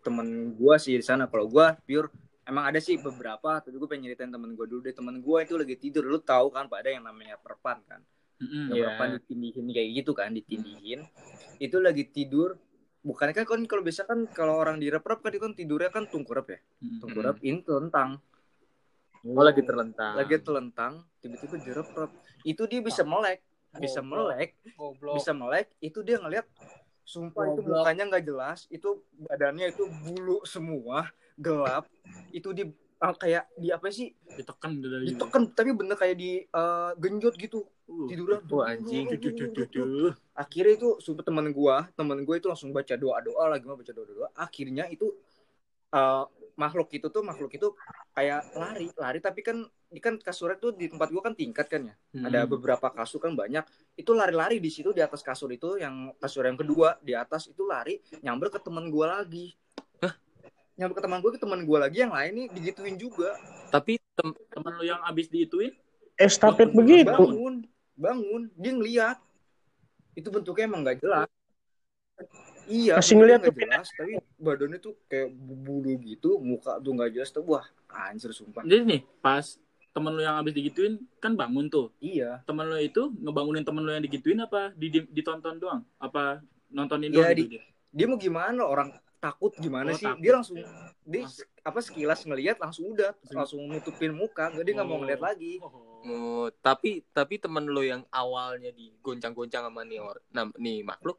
Speaker 3: temen gua sih di sana kalau gua pure emang ada sih beberapa tapi gue pengen nyeritain temen gua dulu deh temen gua itu lagi tidur lu tahu kan pada yang namanya perpan kan
Speaker 2: Mm-mm.
Speaker 1: Iya.
Speaker 3: perpan ditindihin kayak gitu kan ditindihin itu lagi tidur bukan kan kan kalau biasa kan kalau orang direp-rep kan dia kan tidurnya kan tungkurap ya? Tungkurap ini telentang.
Speaker 1: Oh lagi terlentang.
Speaker 3: lagi telentang tiba-tiba direp-rep. Itu dia bisa melek bisa melek
Speaker 5: Goblok.
Speaker 3: bisa melek itu dia ngeliat sumpah itu
Speaker 5: Goblok.
Speaker 3: mukanya nggak jelas itu badannya itu bulu semua gelap. Itu di ah, kayak di apa sih?
Speaker 2: Ditekan
Speaker 3: ditekan tapi bener kayak di eh, genjot gitu
Speaker 2: Uh,
Speaker 3: tidurnya
Speaker 1: Wah, anjing.
Speaker 2: duh, duh, duh, duh.
Speaker 3: akhirnya itu sumpah teman gua teman gua itu langsung baca doa doa lagi mau baca doa doa akhirnya itu eh, makhluk itu tuh makhluk itu kayak lari lari. Tapi kan ini kan kasurnya tuh di tempat gua kan tingkat kan ya.
Speaker 2: Hmm.
Speaker 3: ada beberapa kasur kan banyak. Itu lari-lari di situ di atas kasur itu yang kasur yang kedua di atas itu lari nyamber ke teman gua lagi. Nyamber ke teman gua ke teman gua lagi yang lain nih digituin juga.
Speaker 1: Tapi tem
Speaker 2: teman lu yang abis diituin?
Speaker 4: Estafet
Speaker 2: Bangun,
Speaker 4: begitu.
Speaker 3: bangun bangun dia ngeliat. Itu bentuknya emang nggak jelas. Iya
Speaker 4: Masih ngeliat
Speaker 3: nggak
Speaker 4: tuh,
Speaker 3: jelas tapi badannya tuh kayak bulu gitu muka tuh nggak jelas tuh wah anjir sumpah.
Speaker 2: Jadi nih pas temen lu yang abis digituin kan bangun tuh.
Speaker 3: Iya.
Speaker 2: Temen lu itu ngebangunin temen lu yang digituin apa? Di, di- ditonton doang? Apa nontonin
Speaker 3: Iya,
Speaker 2: doang
Speaker 3: di-
Speaker 2: gitu dia?
Speaker 3: dia mau gimana? Orang takut gimana
Speaker 2: Oh,
Speaker 3: sih?
Speaker 2: takut.
Speaker 3: dia langsung dia apa sekilas ngelihat langsung udah langsung nutupin muka nggak dia nggak mau
Speaker 2: Oh.
Speaker 3: ngeliat lagi.
Speaker 2: Oh.
Speaker 1: Oh, tapi tapi temen lo yang awalnya digoncang-goncang sama nih or, nah, nih makhluk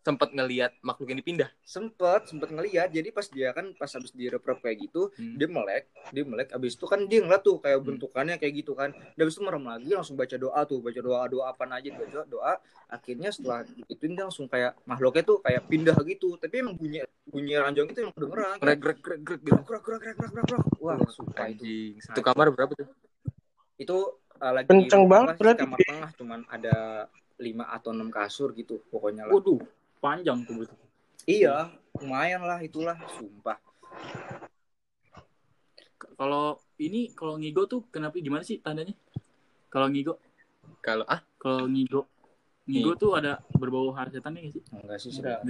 Speaker 1: sempat ngelihat makhluk ini pindah.
Speaker 3: sempet sempet ngelihat jadi pas dia kan pas habis direp-rep kayak gitu
Speaker 1: Hmm.
Speaker 3: dia melek dia melek abis itu kan dia ngeliat tuh kayak
Speaker 1: Hmm.
Speaker 3: bentukannya kayak gitu kan dan abis itu merem lagi langsung baca doa tuh baca doa doa apa aja baca doa akhirnya setelah itu dia langsung kayak makhluknya tuh kayak pindah gitu tapi emang bunyi bunyi ranjang itu emang kedengeran
Speaker 1: Grek grek grek grek gitu.
Speaker 3: gerak gerak gerak gerak gerak wah sumpah itu.
Speaker 1: Satu kamar berapa tuh?
Speaker 3: Itu uh, lagi
Speaker 4: Kenceng banget
Speaker 3: di
Speaker 4: berarti.
Speaker 3: kamar tengah cuman ada lima atau enam kasur gitu pokoknya lah
Speaker 2: Waduh, panjang tuh betul.
Speaker 3: iya lumayan lah itulah sumpah
Speaker 2: Kalau ini kalau ngigo tuh kenapa gimana sih tandanya? Kalau ngigo,
Speaker 1: Kalau ah
Speaker 2: kalau ngigo, ngigo tuh ada berbau hal setan nggak sih?
Speaker 3: enggak sih
Speaker 5: Enggak.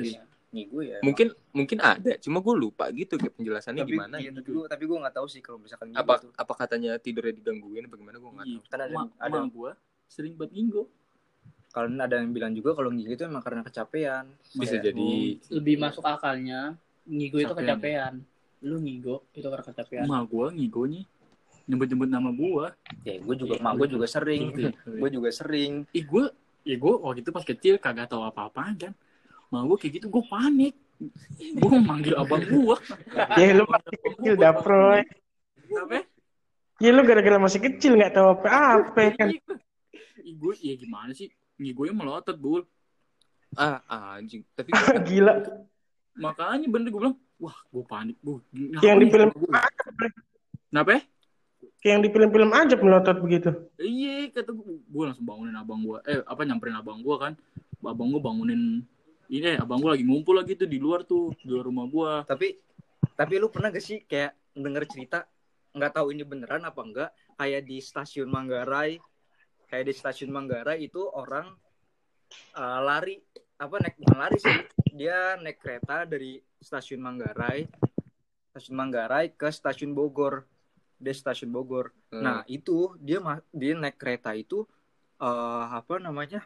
Speaker 3: Nih gue ya
Speaker 1: mungkin mungkin ada, cuma gue lupa gitu kayak penjelasannya
Speaker 3: tapi
Speaker 1: gimana.
Speaker 3: iya,
Speaker 1: gitu.
Speaker 3: tapi gue tapi gue nggak tahu sih kalau misalkan gitu
Speaker 1: Apa apa katanya tidurnya digangguin apa gimana gue nggak
Speaker 2: Iya.
Speaker 1: tahu.
Speaker 3: Kan ada-
Speaker 2: Ma-
Speaker 3: ada-
Speaker 2: ma gua sering buat ngigo.
Speaker 3: kalau ada yang bilang juga kalau gigi itu emang karena kecapean
Speaker 1: Bisa
Speaker 3: Kayak,
Speaker 1: jadi
Speaker 5: Lebih masuk akalnya ngigo itu
Speaker 2: Kecapean.
Speaker 5: kecapean. Lu ngigo itu karena kecapean.
Speaker 2: Ma gua ngigonya nyebut-nyebut nama gua.
Speaker 3: ya gue juga
Speaker 2: Iya,
Speaker 3: mak gue juga sering gue juga sering
Speaker 2: Ih gua, ya gua waktu itu pas kecil kagak tahu apa-apaan kan. Ma gua kayak gitu gua panik. Gua mau manggil abang gua.
Speaker 4: Ya lu masih kecil dah, Proy.
Speaker 2: Apa?
Speaker 4: Ya lu gara-gara masih kecil nggak tahu apa-apa kan.
Speaker 2: Ih gua, ya gimana sih? Ngigonya melotot, Bul.
Speaker 1: ah anjing. Tapi
Speaker 4: Gila.
Speaker 2: Makanya bener gue bilang, wah gue panik. Gua,
Speaker 4: Yang di film
Speaker 2: Kenapa? ya?
Speaker 4: kayak yang di film-film aja melotot begitu.
Speaker 2: Iya, kata gue, gue langsung bangunin abang gue. Eh, apa nyamperin abang gue kan? Abang gue bangunin ini, eh, abang gue lagi ngumpul lagi tuh di luar tuh, di luar rumah gue.
Speaker 3: tapi tapi lu pernah gak sih kayak denger cerita nggak tahu ini beneran apa enggak kayak di stasiun Manggarai kayak di stasiun Manggarai itu orang uh, lari apa naik bukan lari sih dia naik kereta dari stasiun Manggarai stasiun Manggarai ke stasiun Bogor dia stasiun Bogor
Speaker 1: Hmm.
Speaker 3: Nah itu dia dia naik kereta itu eh apa namanya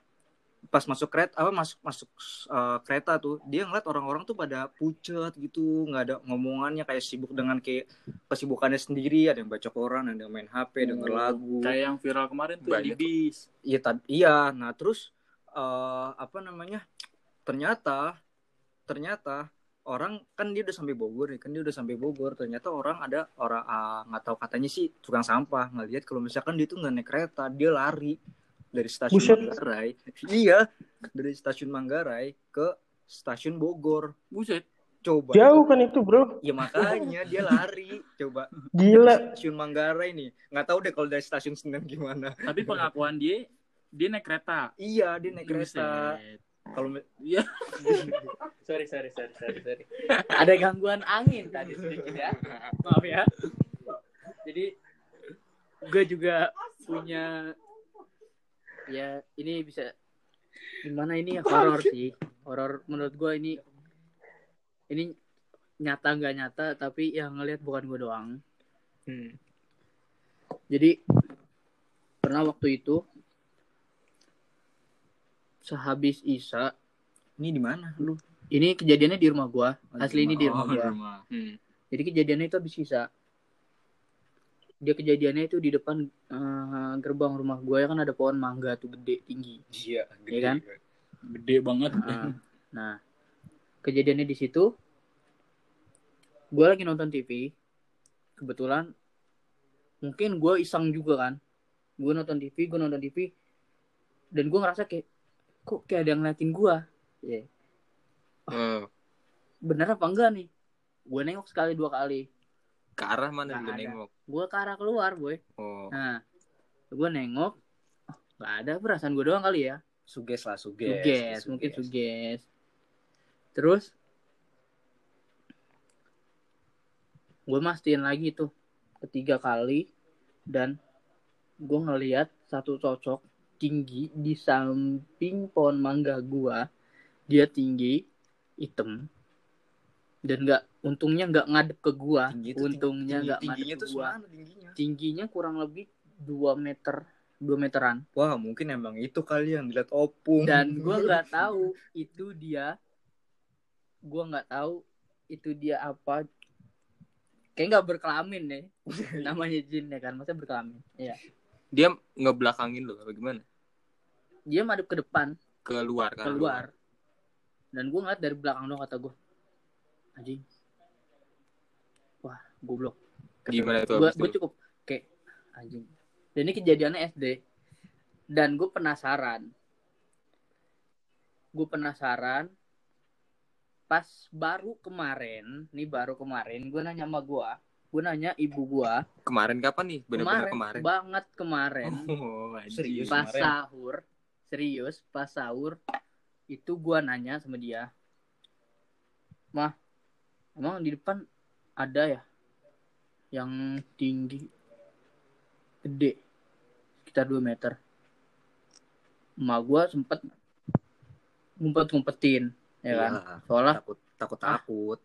Speaker 3: pas masuk kereta apa masuk masuk eh, kereta tuh dia ngeliat orang-orang tuh pada pucet gitu nggak ada ngomongannya kayak sibuk dengan kayak kesibukannya sendiri ada yang baca koran ada yang main HP denger lagu
Speaker 2: Kayak yang viral kemarin tuh
Speaker 1: Banyak.
Speaker 2: di bis.
Speaker 3: iya tad- iya nah terus eh apa namanya ternyata ternyata orang kan dia udah sampai Bogor nih kan dia udah sampai Bogor ternyata orang ada orang ah, nggak tahu katanya sih tukang sampah ngelihat kalau misalkan dia tuh nggak naik kereta dia lari dari stasiun
Speaker 4: Buset.
Speaker 3: Manggarai iya dari stasiun Manggarai ke stasiun Bogor
Speaker 2: Buset.
Speaker 3: coba
Speaker 4: Jauh kan itu bro.
Speaker 3: ya makanya dia lari coba
Speaker 4: Gila.
Speaker 3: stasiun Manggarai nih nggak tahu deh kalau dari stasiun Senen gimana
Speaker 2: Tapi pengakuan dia dia naik kereta.
Speaker 3: iya dia naik kereta
Speaker 2: Buset.
Speaker 3: kalau mi-
Speaker 2: Iya.
Speaker 5: Sorry, sorry, sorry, sorry, sorry. Ada gangguan angin tadi sedikit ya. Maaf ya. Jadi gue juga punya ya ini bisa gimana ini ya horor sih. Horor menurut gue ini ini nyata nggak nyata tapi yang ngelihat bukan gue doang.
Speaker 3: Hmm.
Speaker 5: Jadi pernah waktu itu sehabis Isa
Speaker 3: ini di mana lu
Speaker 5: ini kejadiannya di rumah gua asli ini di rumah
Speaker 2: Oh, rumah.
Speaker 3: Hmm.
Speaker 5: jadi kejadiannya itu habis Isa dia kejadiannya itu di depan eh, gerbang rumah gua. Ya kan ada pohon mangga tuh gede tinggi.
Speaker 3: Iya
Speaker 5: Iya kan?
Speaker 2: Gede banget.
Speaker 5: Nah, nah kejadiannya di situ. Gua lagi nonton TV kebetulan mungkin gua iseng juga kan. Gua nonton TV gua nonton TV dan gua ngerasa kayak kok kayak ada yang ngeliatin gua? Ya
Speaker 1: Oh,
Speaker 5: bener apa enggak nih? Gue nengok sekali dua kali
Speaker 1: ke arah mana
Speaker 5: Nggak
Speaker 1: lu
Speaker 5: ada.
Speaker 1: nengok?
Speaker 5: gue ke arah keluar boy.
Speaker 1: Oh,
Speaker 5: nah gue nengok. Oh, nggak ada. Perasaan gue doang kali ya.
Speaker 3: Suges lah suges
Speaker 5: suges mungkin suges. Terus gue mastiin lagi tuh ketiga kali dan gue ngeliat satu cocok tinggi di samping pohon mangga gua. Dia tinggi hitam dan nggak untungnya nggak ngadep ke gua.
Speaker 3: Tinggi
Speaker 5: untungnya nggak
Speaker 3: tingginya
Speaker 5: ngadep
Speaker 3: tuh
Speaker 5: ke gua.
Speaker 3: semana tingginya?
Speaker 5: Tingginya kurang lebih 2 meter 2 meteran.
Speaker 3: Wah mungkin emang itu kali yang dilihat opung.
Speaker 5: Dan gue nggak tahu itu dia gue nggak tahu itu dia apa. Kayak nggak berkelamin deh namanya jin ya kan masa berkelamin ya
Speaker 1: dia ngebelakangin lu apa gimana?
Speaker 5: dia madep ke depan.
Speaker 1: Keluar kan?
Speaker 5: keluar. Dan gue ngeliat dari belakang dong kata gue anjing goblok
Speaker 1: Gimana tuh
Speaker 5: gue
Speaker 1: itu?
Speaker 5: cukup kayak anjing dan ini kejadiannya SD dan gue penasaran gue penasaran pas baru kemarin nih baru kemarin gue nanya sama gue gue nanya ibu gue
Speaker 1: Kemarin kapan nih? Bener-bener
Speaker 5: kemarin,
Speaker 1: kemarin.
Speaker 5: banget kemarin
Speaker 1: Oh, anjing.
Speaker 3: Serius?
Speaker 5: pas
Speaker 3: kemarin?
Speaker 5: sahur serius pas sahur itu gue nanya sama dia mah emang di depan ada ya yang tinggi gede sekitar 2 meter. Emak gue sempet ngumpet ngumpetin ya kan?
Speaker 3: Iya,
Speaker 5: soalnya
Speaker 3: takut takut takut.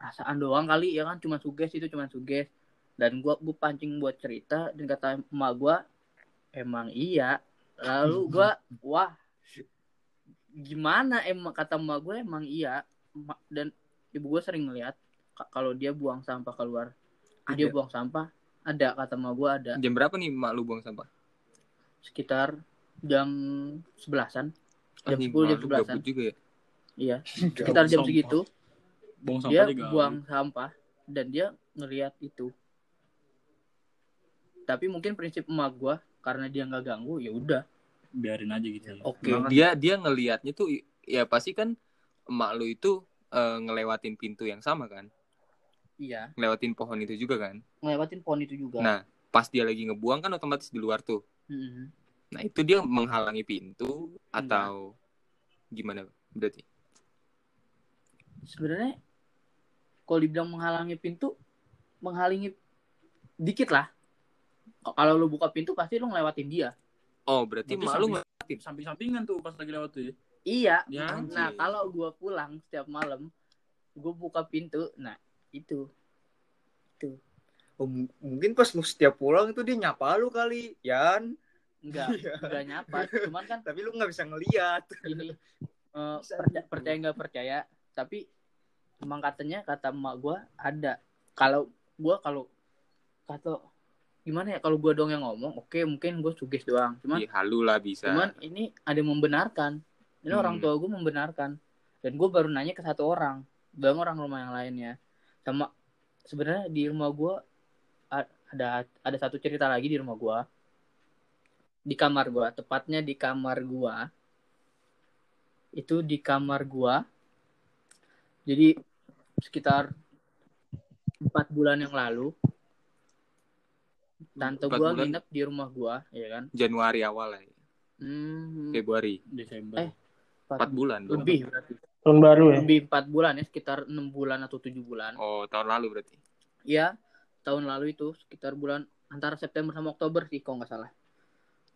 Speaker 5: Perasaan doang kali ya kan? Cuma suges itu cuma suges. Dan gua gua pancing buat cerita dan kata emak gua emang iya. Lalu gua wah gimana emang? Kata emak gua emang iya. Dan ibu gua sering ngeliat ka- kalau dia buang sampah keluar dia buang sampah. Ada kata emak gua ada.
Speaker 1: Jam berapa nih mak lu buang sampah?
Speaker 5: sekitar jam sebelasan. Jam 10 jam
Speaker 1: mak lu
Speaker 5: 11
Speaker 1: gabut juga ya?
Speaker 5: iya. Sekitar jam segitu.
Speaker 2: Buang sampah
Speaker 5: dia
Speaker 2: gabut.
Speaker 5: buang sampah dan dia ngeliat itu. Tapi mungkin prinsip emak gua karena dia nggak ganggu ya udah.
Speaker 2: Biarin aja gitu.
Speaker 5: Oke.
Speaker 3: Banget.
Speaker 1: Dia dia ngelihatnya tuh ya pasti kan emak lu itu eh, ngelewatin pintu yang sama kan?
Speaker 5: Iya
Speaker 1: Ngelewatin pohon itu juga kan?
Speaker 5: ngelewatin pohon itu juga
Speaker 1: Nah, pas dia lagi ngebuang kan otomatis di luar tuh.
Speaker 5: Mm-mm.
Speaker 1: Nah, itu dia menghalangi pintu atau gimana berarti?
Speaker 5: sebenarnya kalau dibilang menghalangi pintu menghalangi dikit lah kalau lu buka pintu pasti lu ngelewatin dia
Speaker 1: Oh, berarti
Speaker 2: Berarti
Speaker 1: emak lu
Speaker 2: sambil-
Speaker 1: nge-
Speaker 2: Samping-sampingan tuh pas lagi lewat tuh ya.
Speaker 5: iya
Speaker 2: Ya,
Speaker 5: nah kalau gua pulang setiap malam gua buka pintu nah itu.
Speaker 3: Oh, m- mungkin pas lu setiap pulang itu dia nyapa lu kali Yan.
Speaker 5: Enggak
Speaker 3: Iya.
Speaker 5: enggak nyapa. Cuman kan
Speaker 3: tapi lu nggak bisa ngeliat.
Speaker 5: Ini
Speaker 3: Bisa.
Speaker 5: perca- percaya nggak percaya tapi emang katanya kata emak gue ada. Kalau gue kalau kata gimana ya kalau gue dong yang ngomong oke mungkin gue suges doang. Cuman
Speaker 1: Ih, halu lah bisa.
Speaker 5: cuman ini ada yang membenarkan. Ini
Speaker 1: Hmm.
Speaker 5: orang tua gue membenarkan. Dan gue baru nanya ke satu orang bang orang rumah yang lainnya sama sebenarnya di rumah gue ada ada satu cerita lagi di rumah gue di kamar gue tepatnya di kamar gue itu di kamar gue jadi sekitar empat bulan yang lalu tante gue nginep di rumah gue ya kan
Speaker 1: Januari awal lah.
Speaker 5: hmm,
Speaker 1: Februari.
Speaker 2: Desember.
Speaker 5: Eh,
Speaker 1: Empat bulan.
Speaker 5: lebih berarti
Speaker 4: Tahun baru ya.
Speaker 5: lebih empat bulan ya sekitar enam bulan atau tujuh bulan.
Speaker 1: Oh, tahun lalu berarti.
Speaker 5: ya tahun lalu itu sekitar bulan antara September sama Oktober sih kalau nggak salah.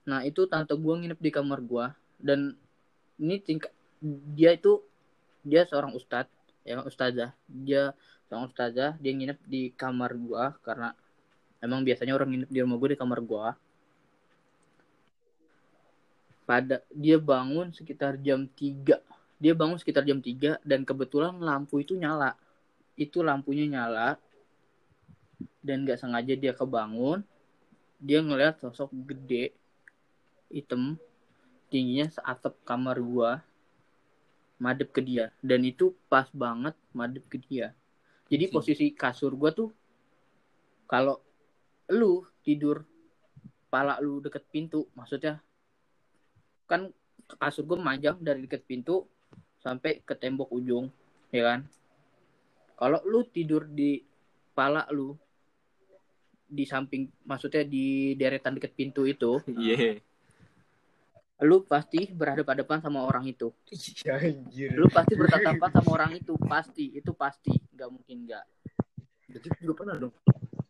Speaker 5: Nah itu tante gua nginep di kamar gua dan ini tingkat dia itu dia seorang ustadz ya ustazah dia seorang ustazah dia nginep di kamar gua karena emang biasanya orang nginep di rumah gua di kamar gua. Pada dia bangun sekitar jam 3 dia bangun sekitar jam 3 dan kebetulan lampu itu nyala. Itu lampunya nyala dan nggak sengaja dia kebangun. Dia ngeliat sosok gede hitam tingginya seatap kamar gua madep ke dia. Dan itu pas banget madep ke dia. Jadi
Speaker 1: Si.
Speaker 5: posisi kasur gua tuh kalau lu tidur pala lu deket pintu maksudnya kan kasur gua memanjang dari deket pintu sampai ke tembok ujung ya kan kalau lu tidur di pala lu di samping maksudnya di deretan deket pintu itu
Speaker 1: Iya.
Speaker 5: lu pasti berhadapan-hadapan sama orang itu
Speaker 3: Iya anjir.
Speaker 5: lu pasti bertatapan sama orang itu pasti itu pasti nggak mungkin nggak
Speaker 3: Berarti juga pernah dong.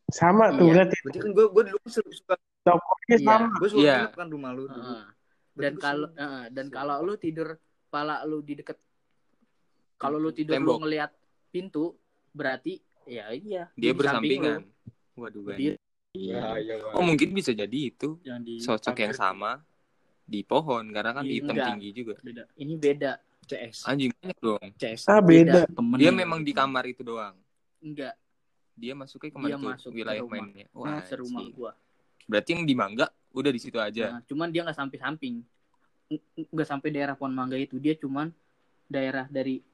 Speaker 4: Sama tuh
Speaker 5: Iya.
Speaker 4: berarti.
Speaker 3: Berarti kan gue gue dulu suka suka
Speaker 4: Tokonya
Speaker 5: Iya.
Speaker 4: sama.
Speaker 3: gue suka
Speaker 1: Iya.
Speaker 3: nginep kan rumah lu dulu.
Speaker 5: Heeh.
Speaker 3: Berarti
Speaker 5: dan kalau heeh, dan kalau lu tidur pala lu di deket kalau lu tidur
Speaker 1: Tembok.
Speaker 5: lu ngelihat pintu berarti ya iya
Speaker 1: Dia
Speaker 5: di samping
Speaker 1: bersampingan.
Speaker 5: lu.
Speaker 1: Waduh,
Speaker 5: Dia-
Speaker 1: banyak.
Speaker 3: Iya, iya.
Speaker 1: Oh, mungkin bisa jadi itu
Speaker 2: yang di
Speaker 1: sosok yang sama di pohon karena kan
Speaker 2: Iya,
Speaker 1: hitam
Speaker 5: enggak.
Speaker 1: tinggi juga.
Speaker 2: beda
Speaker 5: ini beda
Speaker 3: CS.
Speaker 1: Anjing banyak dong.
Speaker 3: CS.
Speaker 4: Ah beda.
Speaker 2: temen
Speaker 1: Dia
Speaker 2: ya.
Speaker 1: memang di kamar itu doang.
Speaker 5: enggak
Speaker 1: Dia masuknya ke mana
Speaker 5: Dia
Speaker 1: tuh
Speaker 5: masuk ke
Speaker 1: wilayah
Speaker 5: rumah.
Speaker 1: mainnya.
Speaker 5: nah,
Speaker 1: Wah,
Speaker 5: serumah gua
Speaker 1: Berarti yang di Mangga udah di situ aja.
Speaker 5: Nah, cuman dia nggak sampai samping Ng- nggak sampai daerah pohon mangga itu dia cuman daerah dari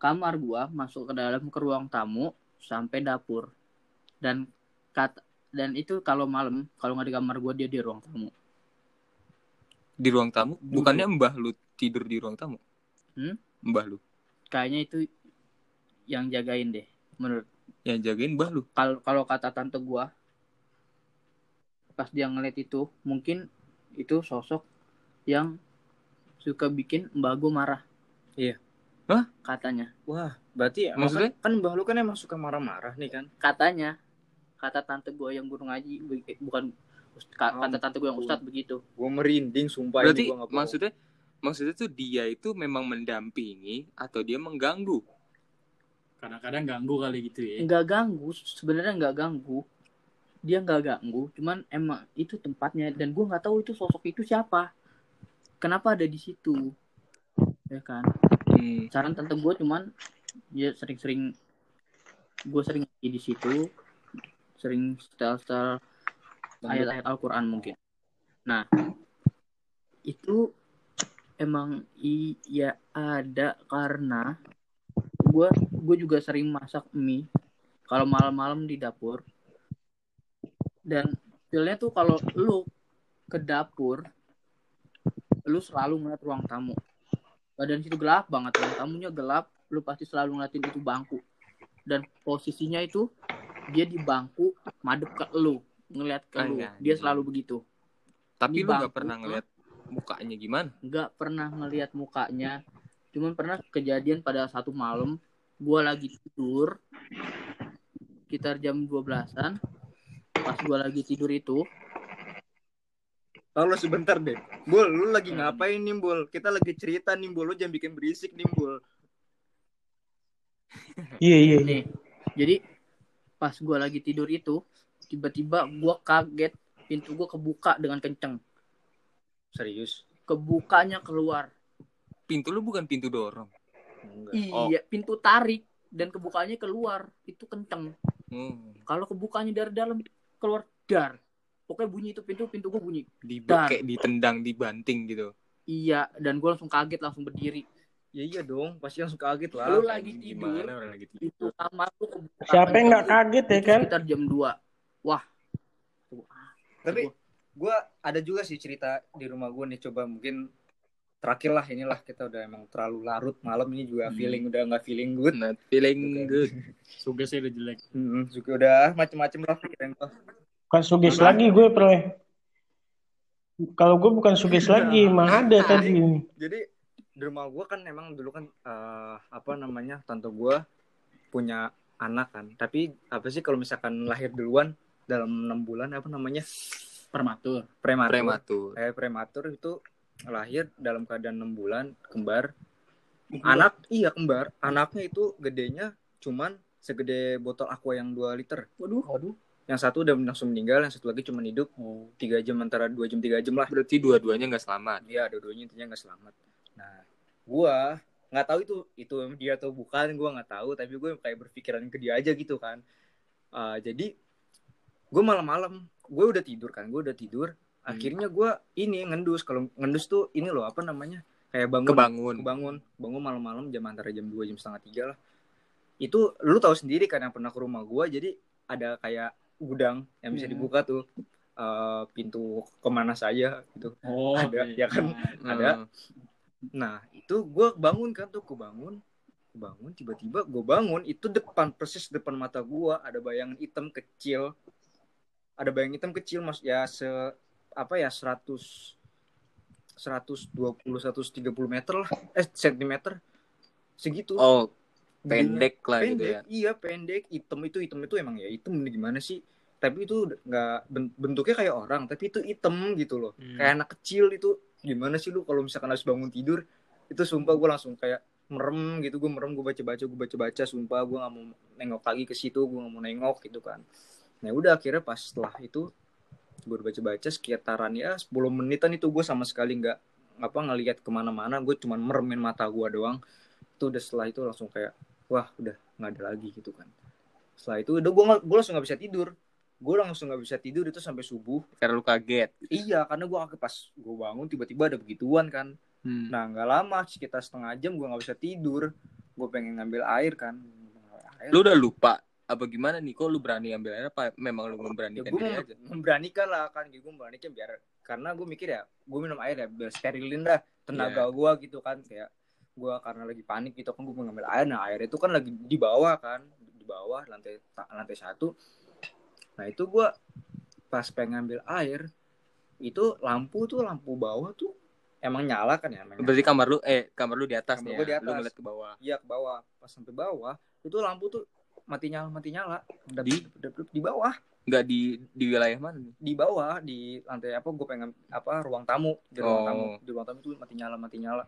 Speaker 5: kamar gua masuk ke dalam ke ruang tamu sampai dapur dan kata dan itu kalau malam kalau nggak di kamar gua dia di ruang tamu
Speaker 1: Di ruang tamu, bukannya Mbah lu tidur di ruang tamu?
Speaker 5: Hmm?
Speaker 1: Mbah lu.
Speaker 5: kayaknya itu yang jagain deh menurut
Speaker 1: Yang jagain Mbah lu.
Speaker 5: kalau kalau kata tante gua pas dia ngeliat itu mungkin itu sosok yang suka bikin mbak gua marah
Speaker 3: Iya.
Speaker 1: Hah?
Speaker 5: katanya
Speaker 3: Wah, berarti ya,
Speaker 1: Maksudnya?
Speaker 3: kan mbah lu kan emang suka marah-marah nih kan.
Speaker 5: katanya kata tante gue yang guru ngaji be- bukan ka- kata tante gue yang ustadz begitu
Speaker 3: Gue merinding sumpah
Speaker 1: Berarti
Speaker 3: ini gua bohong.
Speaker 1: maksudnya maksudnya tuh dia itu memang mendampingi atau dia mengganggu?
Speaker 2: kadang-kadang ganggu kali gitu ya
Speaker 5: nggak ganggu sebenarnya nggak ganggu dia nggak ganggu cuman emang itu tempatnya dan gue nggak tahu itu sosok itu siapa kenapa ada di situ ya kan
Speaker 1: Hmm.
Speaker 5: saran tante gue cuman ya sering-sering gue sering di situ sering setel-setel ayat-ayat Al-Quran mungkin. Nah, itu emang iya ada karena gue gue juga sering masak mie kalau malam-malam di dapur dan feelnya tuh kalau lu ke dapur lu selalu ngeliat ruang tamu. Badan situ gelap banget ruang tamunya gelap lu pasti selalu ngeliatin itu bangku. Dan posisinya itu dia di bangku madep ke lu ngeliat ke lu. Dia selalu begitu.
Speaker 1: Tapi
Speaker 5: Di
Speaker 1: lu gak pernah ngeliat mukanya gimana?
Speaker 5: nggak pernah ngelihat mukanya. Cuman pernah kejadian pada satu malam gua lagi tidur sekitar jam 12-an pas gua lagi tidur itu
Speaker 3: Halo sebentar deh. Bul, lu lagi ngapain nih, Bul? Kita lagi cerita nih, Bul. Lu jangan bikin berisik nih, Bul.
Speaker 4: Iya iya. iya.
Speaker 5: nih jadi pas gua lagi tidur itu tiba-tiba gua kaget pintu gua kebuka dengan kenceng
Speaker 3: Serius?
Speaker 5: kebukanya keluar
Speaker 1: Pintu lu bukan pintu dorong.
Speaker 3: Enggak.
Speaker 5: iya pintu tarik dan kebukanya keluar itu kenceng
Speaker 1: Hmm.
Speaker 5: kalau kebukanya dari dalam keluar dar pokoknya bunyi itu pintu pintu gua bunyi
Speaker 1: Di kayak ditendang, dibanting gitu.
Speaker 5: iya dan gua langsung kaget langsung berdiri
Speaker 3: Ya iya dong, pasti langsung kaget lah.
Speaker 5: Lu lagi tidur,
Speaker 1: Gimana orang lagi tidur?
Speaker 5: itu kamar lu kebuka
Speaker 4: Siapa yang nggak kaget ya kan?
Speaker 5: Sekitar jam 2. Wah.
Speaker 3: Tapi gue ada juga sih cerita di rumah gue nih coba mungkin terakhir lah inilah kita udah emang terlalu larut malam ini juga
Speaker 2: Hmm.
Speaker 3: feeling udah nggak feeling good.
Speaker 1: Not feeling good.
Speaker 2: Sugesnya udah jelek.
Speaker 3: Hmm, juga udah macem-macem lah pikiran gue.
Speaker 4: Bukan sugis lagi gue, Bro. Kalau gue bukan sugis lagi, mah ada tadi.
Speaker 3: Jadi di rumah gue kan emang dulu kan eh, apa namanya tante gue punya anak kan. Tapi apa sih kalau misalkan lahir duluan dalam enam bulan apa namanya
Speaker 2: Prematur.
Speaker 3: prematur.
Speaker 1: Prematur.
Speaker 3: Eh, prematur itu lahir dalam keadaan enam bulan kembar. Anak iya kembar. Anaknya itu gedenya cuman segede botol aqua yang 2 liter.
Speaker 5: Waduh. Waduh.
Speaker 3: Yang satu udah langsung meninggal, yang satu lagi cuma hidup
Speaker 2: Oh.
Speaker 3: tiga jam antara dua jam tiga jam lah.
Speaker 1: Berarti dua-duanya nggak selamat.
Speaker 3: Iya, dua-duanya intinya nggak selamat. Nah, gua nggak tahu itu itu dia atau bukan, gua nggak tahu. Tapi gue kayak berpikiran ke dia aja gitu kan. Ah, jadi gue malam-malam, gue udah tidur kan, gue udah tidur. Akhirnya gue ini ngendus. Kalau ngendus tuh ini loh apa namanya? Kayak bangun.
Speaker 1: Kebangun.
Speaker 3: Kebangun, bangun malam-malam jam antara jam 2 jam setengah tiga lah. Itu lu tahu sendiri kan yang pernah ke rumah gua jadi ada kayak gudang yang bisa
Speaker 2: Hmm.
Speaker 3: dibuka tuh eh, pintu ke mana saja gitu.
Speaker 2: Oh,
Speaker 3: Ada,
Speaker 2: iya.
Speaker 3: ya kan? Ada. Nah itu gue bangun kan tuh gue bangun, gue bangun tiba-tiba gue bangun itu depan persis depan mata gue ada bayangan hitam kecil, ada bayangan hitam kecil mas ya se apa ya 100 120 130 meter lah eh sentimeter segitu
Speaker 1: Oh. Pendek lah gitu
Speaker 3: pendek.
Speaker 1: ya.
Speaker 3: iya pendek. Hitam itu hitam itu emang ya hitam gimana sih? Tapi itu nggak ben- bentuknya kayak orang tapi itu hitam gitu loh.
Speaker 1: Hmm.
Speaker 3: kayak anak kecil itu gimana sih lu kalau misalkan habis bangun tidur itu sumpah gue langsung kayak merem gitu gue merem gue baca baca gue baca baca sumpah gue nggak mau nengok lagi ke situ gue nggak mau nengok gitu kan. Nah udah akhirnya pas setelah itu gue baca baca sekitaran ya 10 menitan itu gue sama sekali nggak apa ngelihat ke mana-mana gue cuman meremin mata gue doang. Itu udah setelah itu langsung kayak wah udah nggak ada lagi gitu kan setelah itu udah gue gue langsung nggak bisa tidur gue langsung nggak bisa tidur itu sampai subuh
Speaker 1: Karena lu kaget.
Speaker 3: iya karena gue kaget pas gue bangun tiba-tiba ada begituan kan
Speaker 1: Hmm.
Speaker 3: nah nggak lama sekitar setengah jam gue nggak bisa tidur gue pengen ngambil air kan air.
Speaker 1: Lu udah lupa apa gimana nih? Kok lu berani ambil air apa? Memang lu
Speaker 3: ya,
Speaker 1: memberanikan
Speaker 3: gue
Speaker 1: diri aja.
Speaker 3: memberanikan lah kan gue memberanikan biar karena gue mikir ya gue minum air ya biar sterilin dah tenaga
Speaker 1: Iya.
Speaker 3: gue gitu kan kayak gue karena lagi panik gitu kan gue mau ngambil air nah air itu kan lagi di bawah kan di bawah lantai ta- lantai satu nah itu gue pas pengen ngambil air itu lampu tuh lampu bawah tuh emang nyala kan ya emang nyala.
Speaker 1: Berarti kamar lu eh kamar lu di atas
Speaker 3: Kamar
Speaker 1: nih
Speaker 3: gua
Speaker 1: ya.
Speaker 3: di
Speaker 1: Lu
Speaker 3: atas.
Speaker 1: ngeliat ke bawah.
Speaker 3: iya ke bawah pas sampai bawah itu lampu tuh mati nyala mati nyala Dap-
Speaker 1: Di?
Speaker 3: dap- dap- di bawah
Speaker 1: Enggak di di wilayah mana nih?
Speaker 3: di bawah di lantai apa gue pengen apa ruang tamu di ruang
Speaker 1: Oh.
Speaker 3: tamu di ruang tamu itu mati nyala mati nyala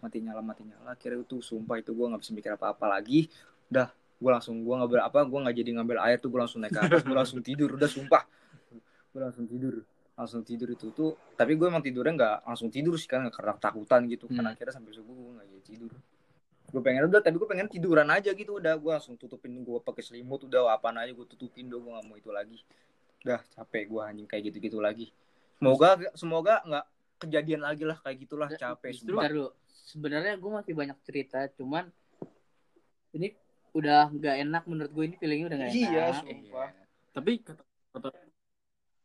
Speaker 3: mati nyala mati nyala. Akhirnya itu sumpah itu gue nggak bisa mikir apa apa lagi. Udah gue langsung gue ngambil apa gue nggak jadi ngambil air tuh gue langsung naik ke atas gue langsung tidur. Udah sumpah. Gue langsung tidur. Langsung tidur itu tuh tapi gue emang tidurnya nggak langsung tidur sih kan karena takutan gitu kan.
Speaker 1: Hmm.
Speaker 3: akhirnya sampai subuh gue nggak jadi tidur. Gue pengen udah tapi gue pengen tiduran aja gitu. Udah gue langsung tutupin gue pakai selimut. Udah apa aja gue tutupin udah gue nggak mau itu lagi. Udah capek gue anjing kayak gitu gitu lagi. Semoga semoga nggak kejadian lagi lah kayak gitulah capek
Speaker 5: Justru. Sebenarnya gue masih banyak cerita, cuman ini udah nggak enak menurut gue ini feelingnya udah nggak
Speaker 3: iya
Speaker 5: enak.
Speaker 3: sumpah
Speaker 2: Tapi kata, kata,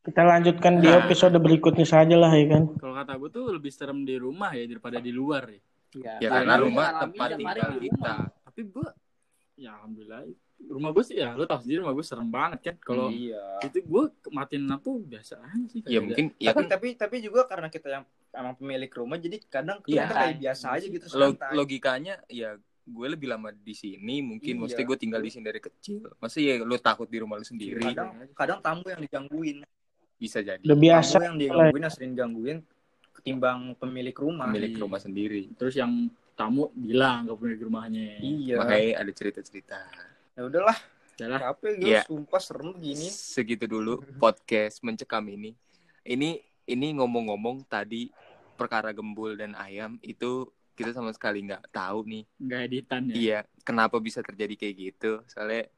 Speaker 4: Kita lanjutkan di
Speaker 1: Nah.
Speaker 4: episode berikutnya saja lah ya kan.
Speaker 2: kalau kata gue tuh lebih serem di rumah ya daripada di luar ya.
Speaker 5: Iya.
Speaker 1: Ya
Speaker 5: Karena
Speaker 1: karena rumah tempat tinggal
Speaker 5: di
Speaker 1: kita.
Speaker 5: rumah.
Speaker 2: Tapi gue ya alhamdulillah rumah gue sih ya lo tau sendiri rumah gue serem banget kan. Kalau
Speaker 3: iya
Speaker 2: itu gue matiin lampu biasa aja sih.
Speaker 1: Ya mungkin ya
Speaker 3: tapi
Speaker 1: kan
Speaker 3: tapi tapi juga karena kita yang emang pemilik rumah jadi kadang
Speaker 1: Iya.
Speaker 3: kita kayak biasa aja gitu
Speaker 1: lo-
Speaker 3: santai.
Speaker 1: logikanya ya gue lebih lama di sini mungkin
Speaker 3: Iya.
Speaker 1: maksudnya gue tinggal di sini dari kecil masa ya lu takut di rumah lu sendiri
Speaker 3: kadang kadang tamu yang digangguin
Speaker 1: bisa jadi
Speaker 4: Udah biasa.
Speaker 3: tamu yang digangguin yang sering gangguin ketimbang pemilik rumah
Speaker 1: milik rumah sendiri
Speaker 2: Terus yang tamu bilang ke pemilik rumahnya.
Speaker 3: iya
Speaker 1: makanya ada cerita-cerita
Speaker 3: ya udahlah
Speaker 2: Yalah.
Speaker 3: capek gue
Speaker 1: Iya.
Speaker 3: sumpah serem gini
Speaker 1: segitu dulu podcast mencekam ini ini ini ngomong-ngomong tadi perkara gembul dan ayam itu kita sama sekali nggak tahu nih.
Speaker 2: Nggak editan ya.
Speaker 1: iya kenapa bisa terjadi kayak gitu? Soalnya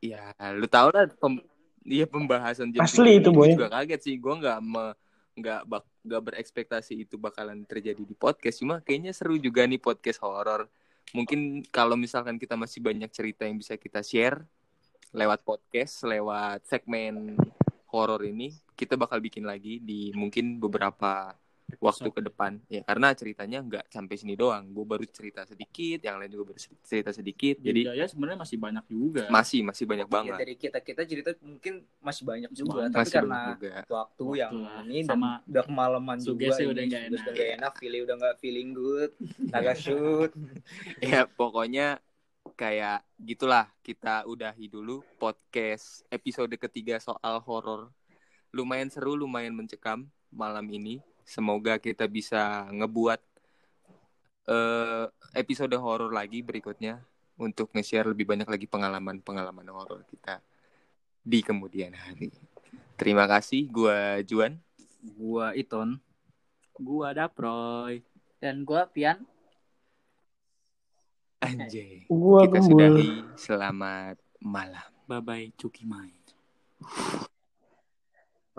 Speaker 1: ya lu tau lah pem, iya pembahasan jam
Speaker 4: Asli itu, Boy.
Speaker 1: juga kaget sih. Gue nggak me nggak bak nggak berekspektasi itu bakalan terjadi di podcast. Cuma kayaknya seru juga nih podcast horor. Mungkin kalau misalkan kita masih banyak cerita yang bisa kita share lewat podcast lewat segmen horor ini kita bakal bikin lagi di mungkin beberapa waktu ke depan. Ya karena ceritanya nggak sampai sini doang. Gue baru cerita sedikit yang lain juga baru cerita sedikit.
Speaker 2: Jadi
Speaker 1: jadi
Speaker 2: ya sebenarnya masih banyak juga.
Speaker 1: Masih masih banyak
Speaker 3: Ya,
Speaker 1: banget.
Speaker 3: dari kita kita cerita mungkin masih banyak juga.
Speaker 2: banyak.
Speaker 3: tapi
Speaker 1: masih
Speaker 3: karena
Speaker 1: juga.
Speaker 3: waktu,
Speaker 2: Waktu
Speaker 3: yang
Speaker 2: lah.
Speaker 3: ini dan
Speaker 2: Sama
Speaker 3: udah kemalaman juga ini,
Speaker 2: udah nggak
Speaker 3: suges
Speaker 2: enak.
Speaker 3: udah nggak enak feeling udah nggak feeling good agak shoot.
Speaker 1: Ya pokoknya kayak gitulah kita udahi dulu podcast episode ketiga soal horor. Lumayan seru lumayan mencekam malam ini semoga kita bisa ngebuat eh, episode horor lagi berikutnya untuk nge-share lebih banyak lagi pengalaman-pengalaman horor kita di kemudian hari. Terima kasih gua Juan.
Speaker 3: Gua Iton.
Speaker 2: Gua Daproy.
Speaker 5: Dan gue Pian.
Speaker 1: anjay.
Speaker 4: Gua
Speaker 1: kita
Speaker 4: gembul.
Speaker 1: sudahi. Selamat malam.
Speaker 2: Bye bye cuki main